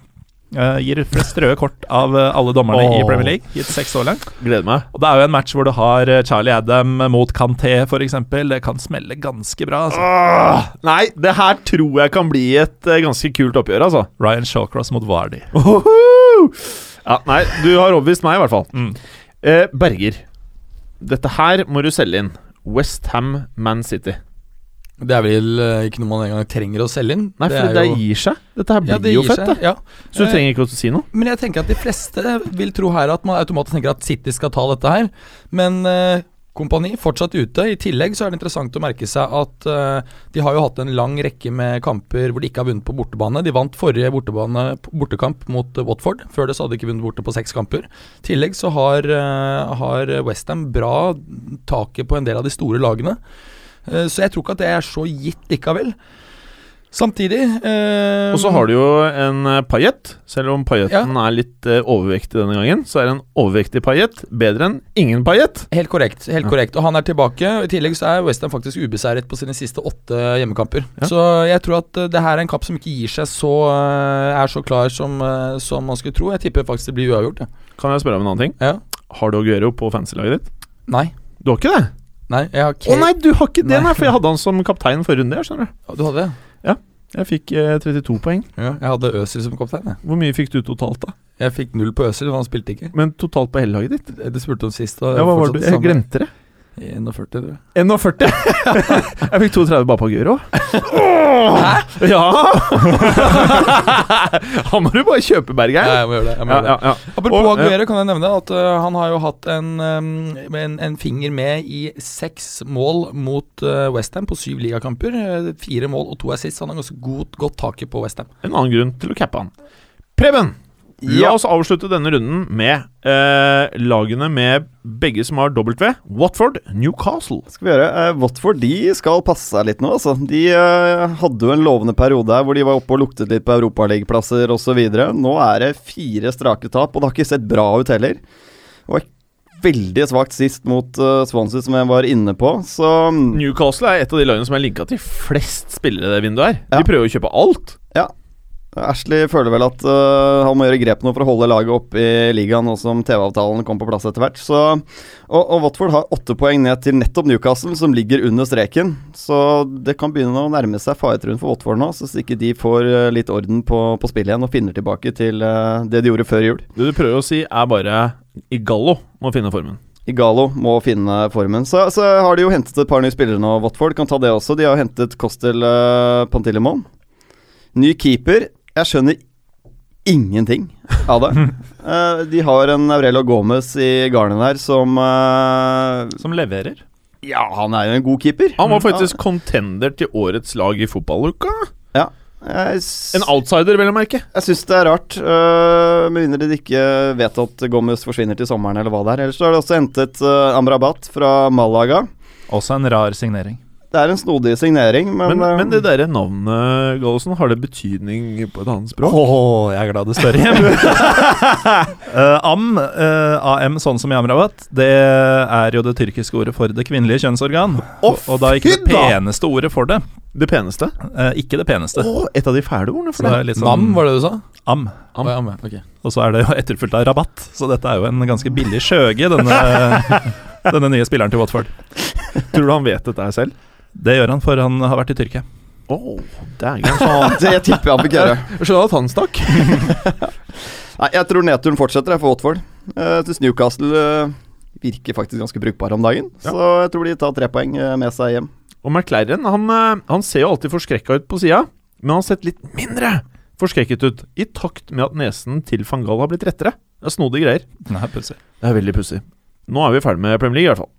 Eh, gir flest røde kort av eh, alle dommerne i Premier League, gitt seks år langt.
Gleder meg.
Og det er jo en match hvor du har eh, Charlie Adam mot Canté f.eks. Det kan smelle ganske bra. altså.
Oh, nei, det her tror jeg kan bli et uh, ganske kult oppgjør, altså.
Ryan Shawcross mot Vardy.
Ja, nei, du har overbevist meg, i hvert fall.
Mm.
Berger, dette her må du selge inn. West Ham Man City.
Det er vel eh, ikke noe man engang trenger å selge inn.
Nei, for
det,
det,
jo-
gir seg. Dette her blir
ja, det
jo fett,
seg,
det.
Ja.
Så du
Eh,
trenger ikke å si noe.
Men jeg tenker at de fleste vil tro her at man automatisk tenker at City skal ta dette her. Men eh, Kompani fortsatt ute. I tillegg så er det interessant å merke seg at eh, de har jo hatt en lang rekke med kamper hvor de ikke har vunnet på bortebane. De vant forrige bortekamp mot eh, Watford. Før det så hadde de ikke vunnet borte på seks kamper. I tillegg så har, uh, har Westham bra taket på en del av de store lagene. Eh, så jeg tror ikke at det er så gitt likevel. Samtidig eh,
Og så har du jo en paillett. Selv om Payetten er litt eh, overvektig denne gangen, så er en overvektig paillett bedre enn ingen paillett.
Helt korrekt. helt
Ja.
korrekt Og han er tilbake. I tillegg så er Westham faktisk ubeseiret på sine siste åtte hjemmekamper.
Ja.
Så jeg tror at uh, det her er en kapp som ikke gir seg så uh, er så klar som, uh, som man skulle tro. Jeg tipper faktisk det blir uavgjort. Ja.
Kan jeg spørre om en annen ting?
Ja.
Har du Aguero på fancy-laget ditt?
Nei.
Du har ikke det?
Nei, jeg har
Å nei, du har ikke det,
Nei.
nei, for jeg hadde han som kaptein forrige runde. jeg skjønner du
Du hadde det?
Jeg fikk eh, 32 poeng.
Ja. Jeg hadde Øsil som kaptein. Jeg,
Hvor mye fikk du totalt, da?
jeg fikk null på Øsil, for han spilte ikke.
Men totalt på hele laget ditt?
Det spurte om sist. Og
Ja, hva var det? Jeg glemte det.
41, tror jeg.
41. jeg fikk 32 bare på Aguero. Hæ? Ja! Han må du bare kjøpe, Berger.
Ja, jeg må gjøre det. Jeg må
Ja,
gjøre det.
ja.
Apropos Aguero kan jeg nevne at uh, han har jo hatt en, um, en, en finger med i seks mål mot uh, Westham på syv ligakamper. Uh, fire mål og to assists. Han har ganske godt, godt taket på Westham.
En annen grunn til å cappe han. Preben, la oss avslutte denne runden med eh, lagene med begge som har W. Watford, Newcastle.
skal vi gjøre. Eh, Watford de skal passe seg litt nå, altså. De eh, hadde jo en lovende periode her hvor de var oppe og luktet litt på europaligaplasser osv. Nå er det fire strake tap, og det har ikke sett bra ut heller. Var veldig svakt sist mot uh, Swansea, som jeg var inne på, så mm,
Newcastle er et av de lagene som er linka til flest spillere i det vinduet her.
Ja.
De prøver å kjøpe alt.
Ashley føler vel at uh, han må gjøre grep nå for å holde laget oppe i ligaen, nå som TV-avtalen kom på plass etter hvert. Så, og, og Watford har åtte poeng ned til nettopp Newcastle, som ligger under streken. Så det kan begynne å nærme seg faretruen for Watford nå, så hvis ikke de får uh, litt orden på, på spillet igjen og finner tilbake til uh, det de gjorde før jul.
Det du prøver å si, er bare Igallo må finne formen.
Igalo må finne formen. Så, så har de jo hentet et par nye spillere nå, Watford. Kan ta det også. De har hentet Kostel uh, Pantilimon. Ny keeper. Jeg skjønner ingenting av det. uh, de har en Aurelio Gomez i garnet der som uh,
Som leverer.
Ja, han er jo en god keeper.
Han var faktisk contender til årets lag i fotballuka.
Ja.
En outsider, vel å merke.
jeg syns det er rart, Uh, med mindre de ikke vet at Gomez forsvinner til sommeren, eller hva det er. Ellers så har de også hentet Amrabat fra Malaga.
Også en rar signering.
Det er en snodig signering, men,
Men,
øh,
men det derre navnet, Gallosen, har det betydning på et annet språk?
Åh, jeg er glad det står hjem. uh, am, uh, AM, sånn som i Amrabat, det er jo det tyrkiske ordet for det kvinnelige kjønnsorgan.
Oh,
og da ikke det peneste ordet for det.
Det peneste?
Uh, ikke det peneste.
Oh, et av de fæle ordene for
det
det.
sånn,
Nam, var det du sa?
am.
Am.
Am, ja, okay.
Og så er det jo etterfulgt av rabatt, så dette er jo en ganske billig skjøge, denne, denne nye spilleren til Watford.
Tror du han vet dette selv?
Det gjør han, for han har vært i Tyrkia.
Oh, dægen. Han
det tipper jeg han fikk gjøre.
Skjønner at han stakk.
Nei, jeg tror nedturen fortsetter jeg for Watford. Jeg syns Newcastle uh, virker faktisk ganske brukbare om dagen. Så jeg tror de tar tre poeng uh, med seg hjem.
Og McLaren han, eh, han ser jo alltid forskrekka ut på sida, men han har sett litt mindre forskrekket ut i takt med at nesen til van Gaal har blitt rettere. Det er snodige greier.
Nei, pussig.
Det er veldig pussig. Nå er vi ferdig med Premier League, i hvert fall.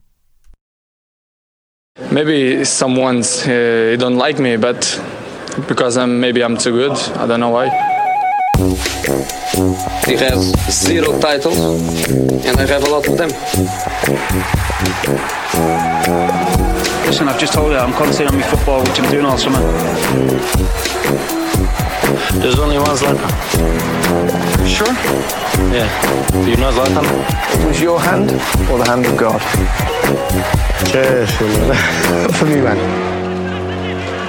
Maybe someone's uh, don't like me, but because I'm maybe I'm too good. I don't know why.
He has zero titles, and I have a lot of them.
Listen, I've just told you I'm concentrating on my football, which I'm doing all summer. There's only one Zlatan. Sure? Yeah. Do you know Zlatan?
It was your hand or the hand of God? Cheers. For me, man.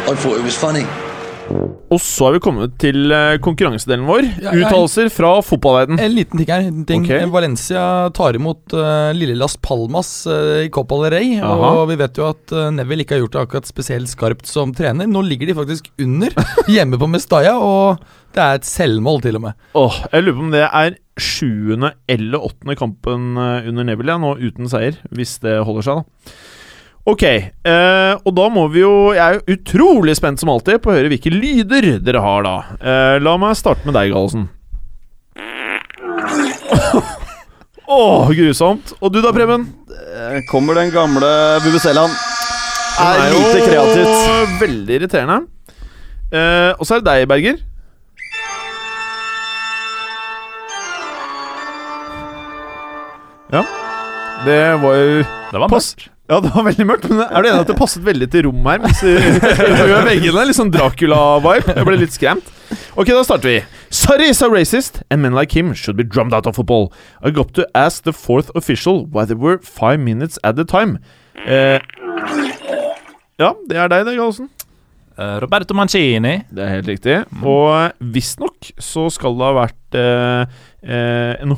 I thought it was funny.
Og så er vi kommet til eh, konkurransedelen vår. Uttalelser fra fotballverden.
En liten ting her. en Ting.
Okay.
Valencia tar imot uh, lille Las Palmas uh, i Copa del Rey.
Aha.
Og vi vet jo at uh, Neville ikke har gjort det akkurat spesielt skarpt som trener. Nå ligger de faktisk under, hjemme på Mestalla, og det er et selvmål, til og med.
Åh, jeg lurer på om det er sjuende eller åttende kampen under Neville, ja, nå uten seier, hvis det holder seg, da. Ok, eh, og da må vi jo Jeg er jo utrolig spent som alltid på å høre hvilke lyder dere har, da. Eh, la meg starte med deg, Gallosen. Åh, grusomt. Og du da, Preben?
Eh, Kommer den gamle Bubusellaen.
Den
Er lite kreativt.
veldig irriterende. Eh, og så er det deg, Berger. Ja. Det var
Det var
Pass. Ja, det var veldig mørkt, men er du enig at det passet veldig til rommet her? Mens veggene Litt sånn Dracula-vibe. Jeg ble litt skremt. Ok, da starter vi. Sorry so racist, and men like him should be drummed out of football. I got to ask the fourth official why there were five minutes at a time. Eh, ja, det er deg, det, Gallosen.
Eh, Roberto Mancini.
Det er helt riktig. Og visstnok så skal det ha vært eh, eh, en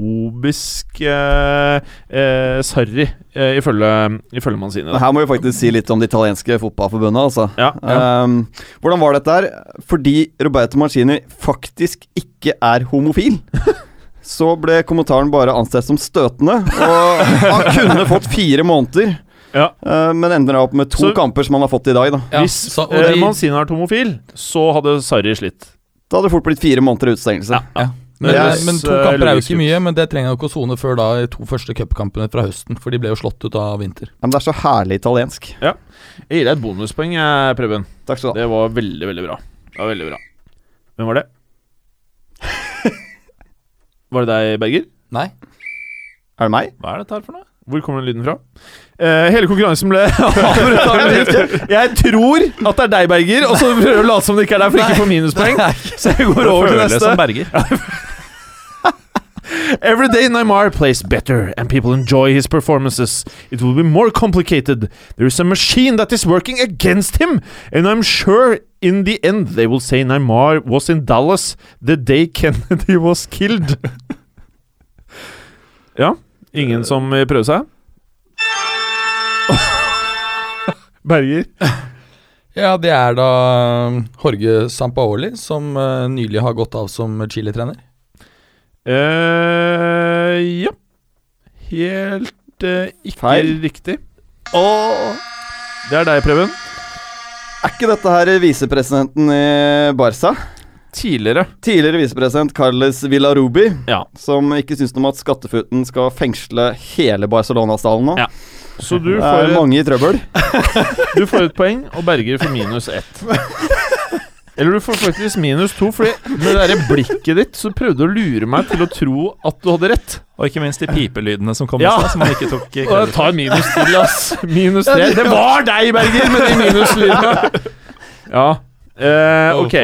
homofobisk eh, eh, Sarri, eh, ifølge, ifølge Manzini.
Her må vi faktisk si litt om det italienske fotballforbundet. Altså.
Ja, ja.
Um, hvordan var dette her? Fordi Roberto Mancini faktisk ikke er homofil. Så ble kommentaren bare ansett som støtende, og han kunne fått fire måneder.
Ja.
eh, men ender opp med to
Så-
kamper som han har fått i dag. Da
Ja,
Hvis
så-
eh,
de-
Manzini har vært homofil, så hadde Sarri slitt.
Da hadde det fort blitt fire måneder utestengelse.
Ja. Men, men, men to
eh,
kamper er jo ikke mye, men det trenger han ikke å sone før da i to første cupkampene fra høsten. For de ble jo slått ut av vinter.
Men det er så herlig italiensk. Ja.
Jeg gir deg et bonuspoeng, jeg, Preben.
Takk skal du ha.
Det var veldig, veldig bra. Det var veldig bra. Hvem var det? Var det deg, Berger?
Nei.
Er det meg?
Hva er dette her for noe?
Hvor kommer den lyden fra? Eh, hele konkurransen ble. Jeg tror at det er deg, Berger, og så prøver du å late som det ikke er deg for ikke å få minuspoeng. Så jeg går over til neste.
som Berger.
Every day Neymar plays better and people enjoy his performances. It will be more complicated. There is a machine that is working against him, and I'm sure in the end they will say Neymar was in Dallas the day Kennedy was killed. ja, ingen som vil prøve seg? Berger?
Ja, det er da um, Jorge Sampaoli, som eh, nylig har gått av som Chile-trener.
eh ja. Helt eh, ikke
Feil.
riktig.
Og
Det er deg, Preben.
er ikke dette her visepresidenten i Barca?
Tidligere.
Tidligere visepresident Carles Villarubi,
Ja.
som ikke syns noe om at skattefuten skal fengsle hele Barcelona-stallen nå.
Ja. Så du
Det
får,
er
et,
mange i trøbbel.
du får et poeng, og Berger får minus ett. Eller du får faktisk minus to, Fordi med det der blikket ditt så prøvde du å lure meg til å tro at du hadde rett.
Og ikke minst de pipelydene som kom i
Ja.
stad, som man ikke tok i for.
tar minus til, ass. Minus tre. Det var deg, Berger, med de minuslydene. Ja. Eh, ok.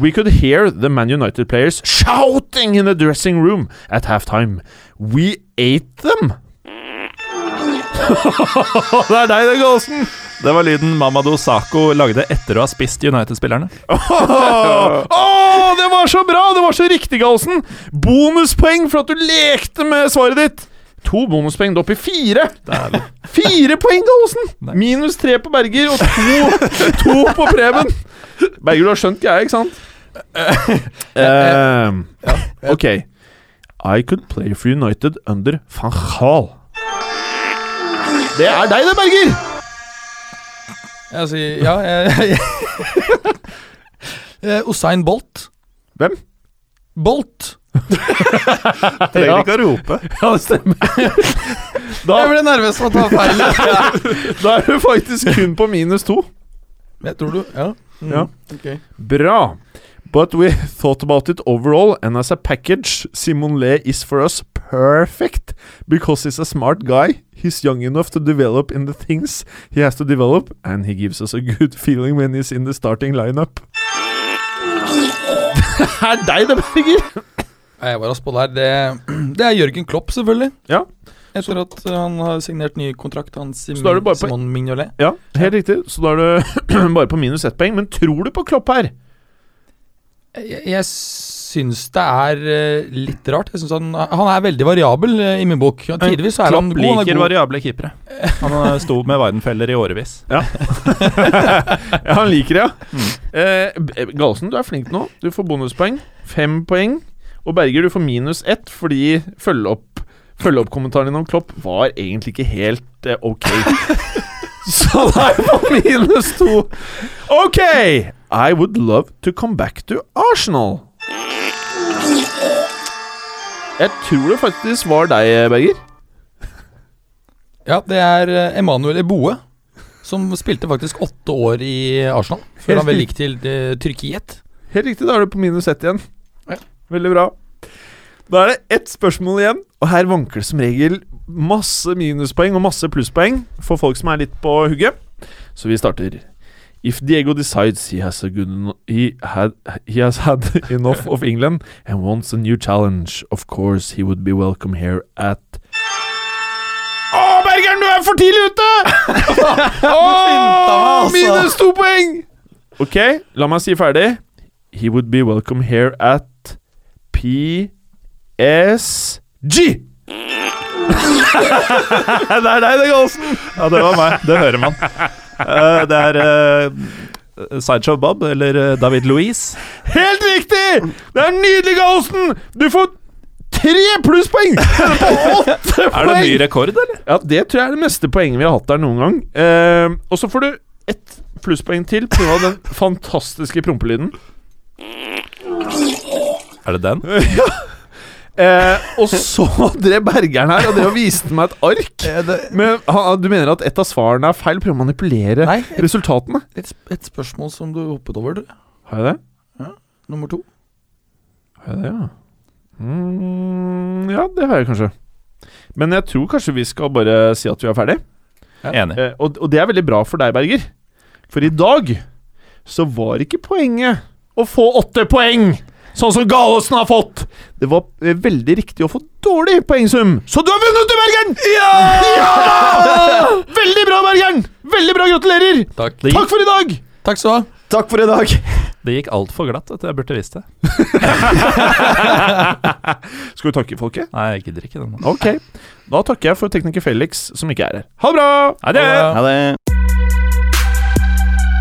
We could hear the Man United players shouting in the dressing room at halftime. We ate them. det er deg, det, Gåsen.
Det var lyden Mamadou Sako lagde etter å ha spist United-spillerne.
Åh, det var så bra! Det var så riktig, Galsen! Bonuspoeng for at du lekte med svaret ditt. To bonuspoeng. det er oppe i fire. Fire poeng, Galsen!
Nice.
Minus tre på Berger og to, to på Preben. Berger, du har skjønt greia, ikke sant? Um, ok. I could play for United under van Gaal. Det er deg, det, Berger!
Jeg sier ja, jeg, jeg. Usain Bolt.
Hvem?
Bolt!
Trenger ikke å rope.
Ja, det stemmer. Da,
Jeg ble nervøs for å ta feil.
da er du faktisk kun på minus to.
Jeg tror du Ja. Mm,
Ja.
Okay.
Bra. But we thought about it overall, and as a package, Simon Le is for us perfect because he's a smart guy. He's young enough to develop in the things he has to develop, and he gives us a good feeling when he's in the starting lineup. Det er deg, det, Berger!
Jeg var rask på der. Det, det er Jørgen Klopp, selvfølgelig.
Ja.
Etter at uh, han har signert ny kontrakt, han
Så på-
Simon Mignolet.
Ja, helt riktig. Så da er du bare på minus ett poeng. Men tror du på Klopp her?
Jeg, jeg syns det er uh, litt rart. Jeg synes han, han er veldig variabel uh, i min bok. Ja, Tidvis er Klopp han
Klopp
god. Er
liker
god.
variable keepere. Han eh, sto med Weidenfeller i årevis.
Ja, han liker det, ja. Eh, Galsen, du er flink nå. Du får bonuspoeng. Fem poeng. Og Berger, du får minus ett fordi følge opp Følge-opp-kommentaren din om Klopp var egentlig ikke helt eh, ok. Så da er jeg på minus to. Ok! I would love to come back to Arsenal. Jeg tror det faktisk var deg, Berger.
Ja, det er Emanuel Eboe. Som spilte faktisk åtte år i Arsenal. Før han vel gikk til uh, Tyrkiet.
Helt riktig, da er du på minus ett igjen. Veldig bra. Da er det ett spørsmål igjen, og her vanker det som regel masse minuspoeng og masse plusspoeng for folk som er litt på hugget. Så vi starter. If Diego decides he has a good he had he has had enough of England and wants a new challenge, of course he would be welcome here at Å, Bergeren, du er for tidlig ute! oh, minus to poeng! Ok, la meg si ferdig. He would be welcome here at PSG. det er deg, det, Galsen.
Ja, det var meg. Det hører man. Uh, det er uh, Sideshow Bob, eller eh, David Louise.
Helt riktig! Det er nydelig, Galsen! Du får tre plusspoeng!
Er det ny rekord, eller?
Ja, det tror jeg er det meste poenget vi har hatt der noen gang. Uh, og så får du ett plusspoeng til pga. den fantastiske prompelyden.
Er det den?
Eh, og så drev Bergeren her og det viste meg et ark. Men han, Du mener at et av svarene er feil? Prøver å manipulere
Nei, et,
resultatene?
et, et spørsmål som du hoppet over, du.
Har jeg det?
Nummer to.
Har jeg det, ja? Mm, ja, det har jeg kanskje. Men jeg tror kanskje vi skal bare si at vi er ferdig.
Enig.
Eh, og, og det er veldig bra for deg, Berger. For i dag så var ikke poenget å få åtte poeng, sånn som Galesen har fått. Det var eh, veldig riktig å få dårlig poengsum, så du har vunnet, du, Bergeren! Ja! Veldig bra, Bergeren! Veldig bra, gratulerer!
Takk.
Gikk,
Takk for i dag!
Takk skal du ha.
Takk for i dag.
det gikk altfor glatt. At. Jeg burde visst det.
Skal vi takke folket?
Nei, jeg gidder ikke den.
Ok. Da takker jeg for tekniker Felix, som ikke er her. Ha det bra!
Ha det!
Ha det.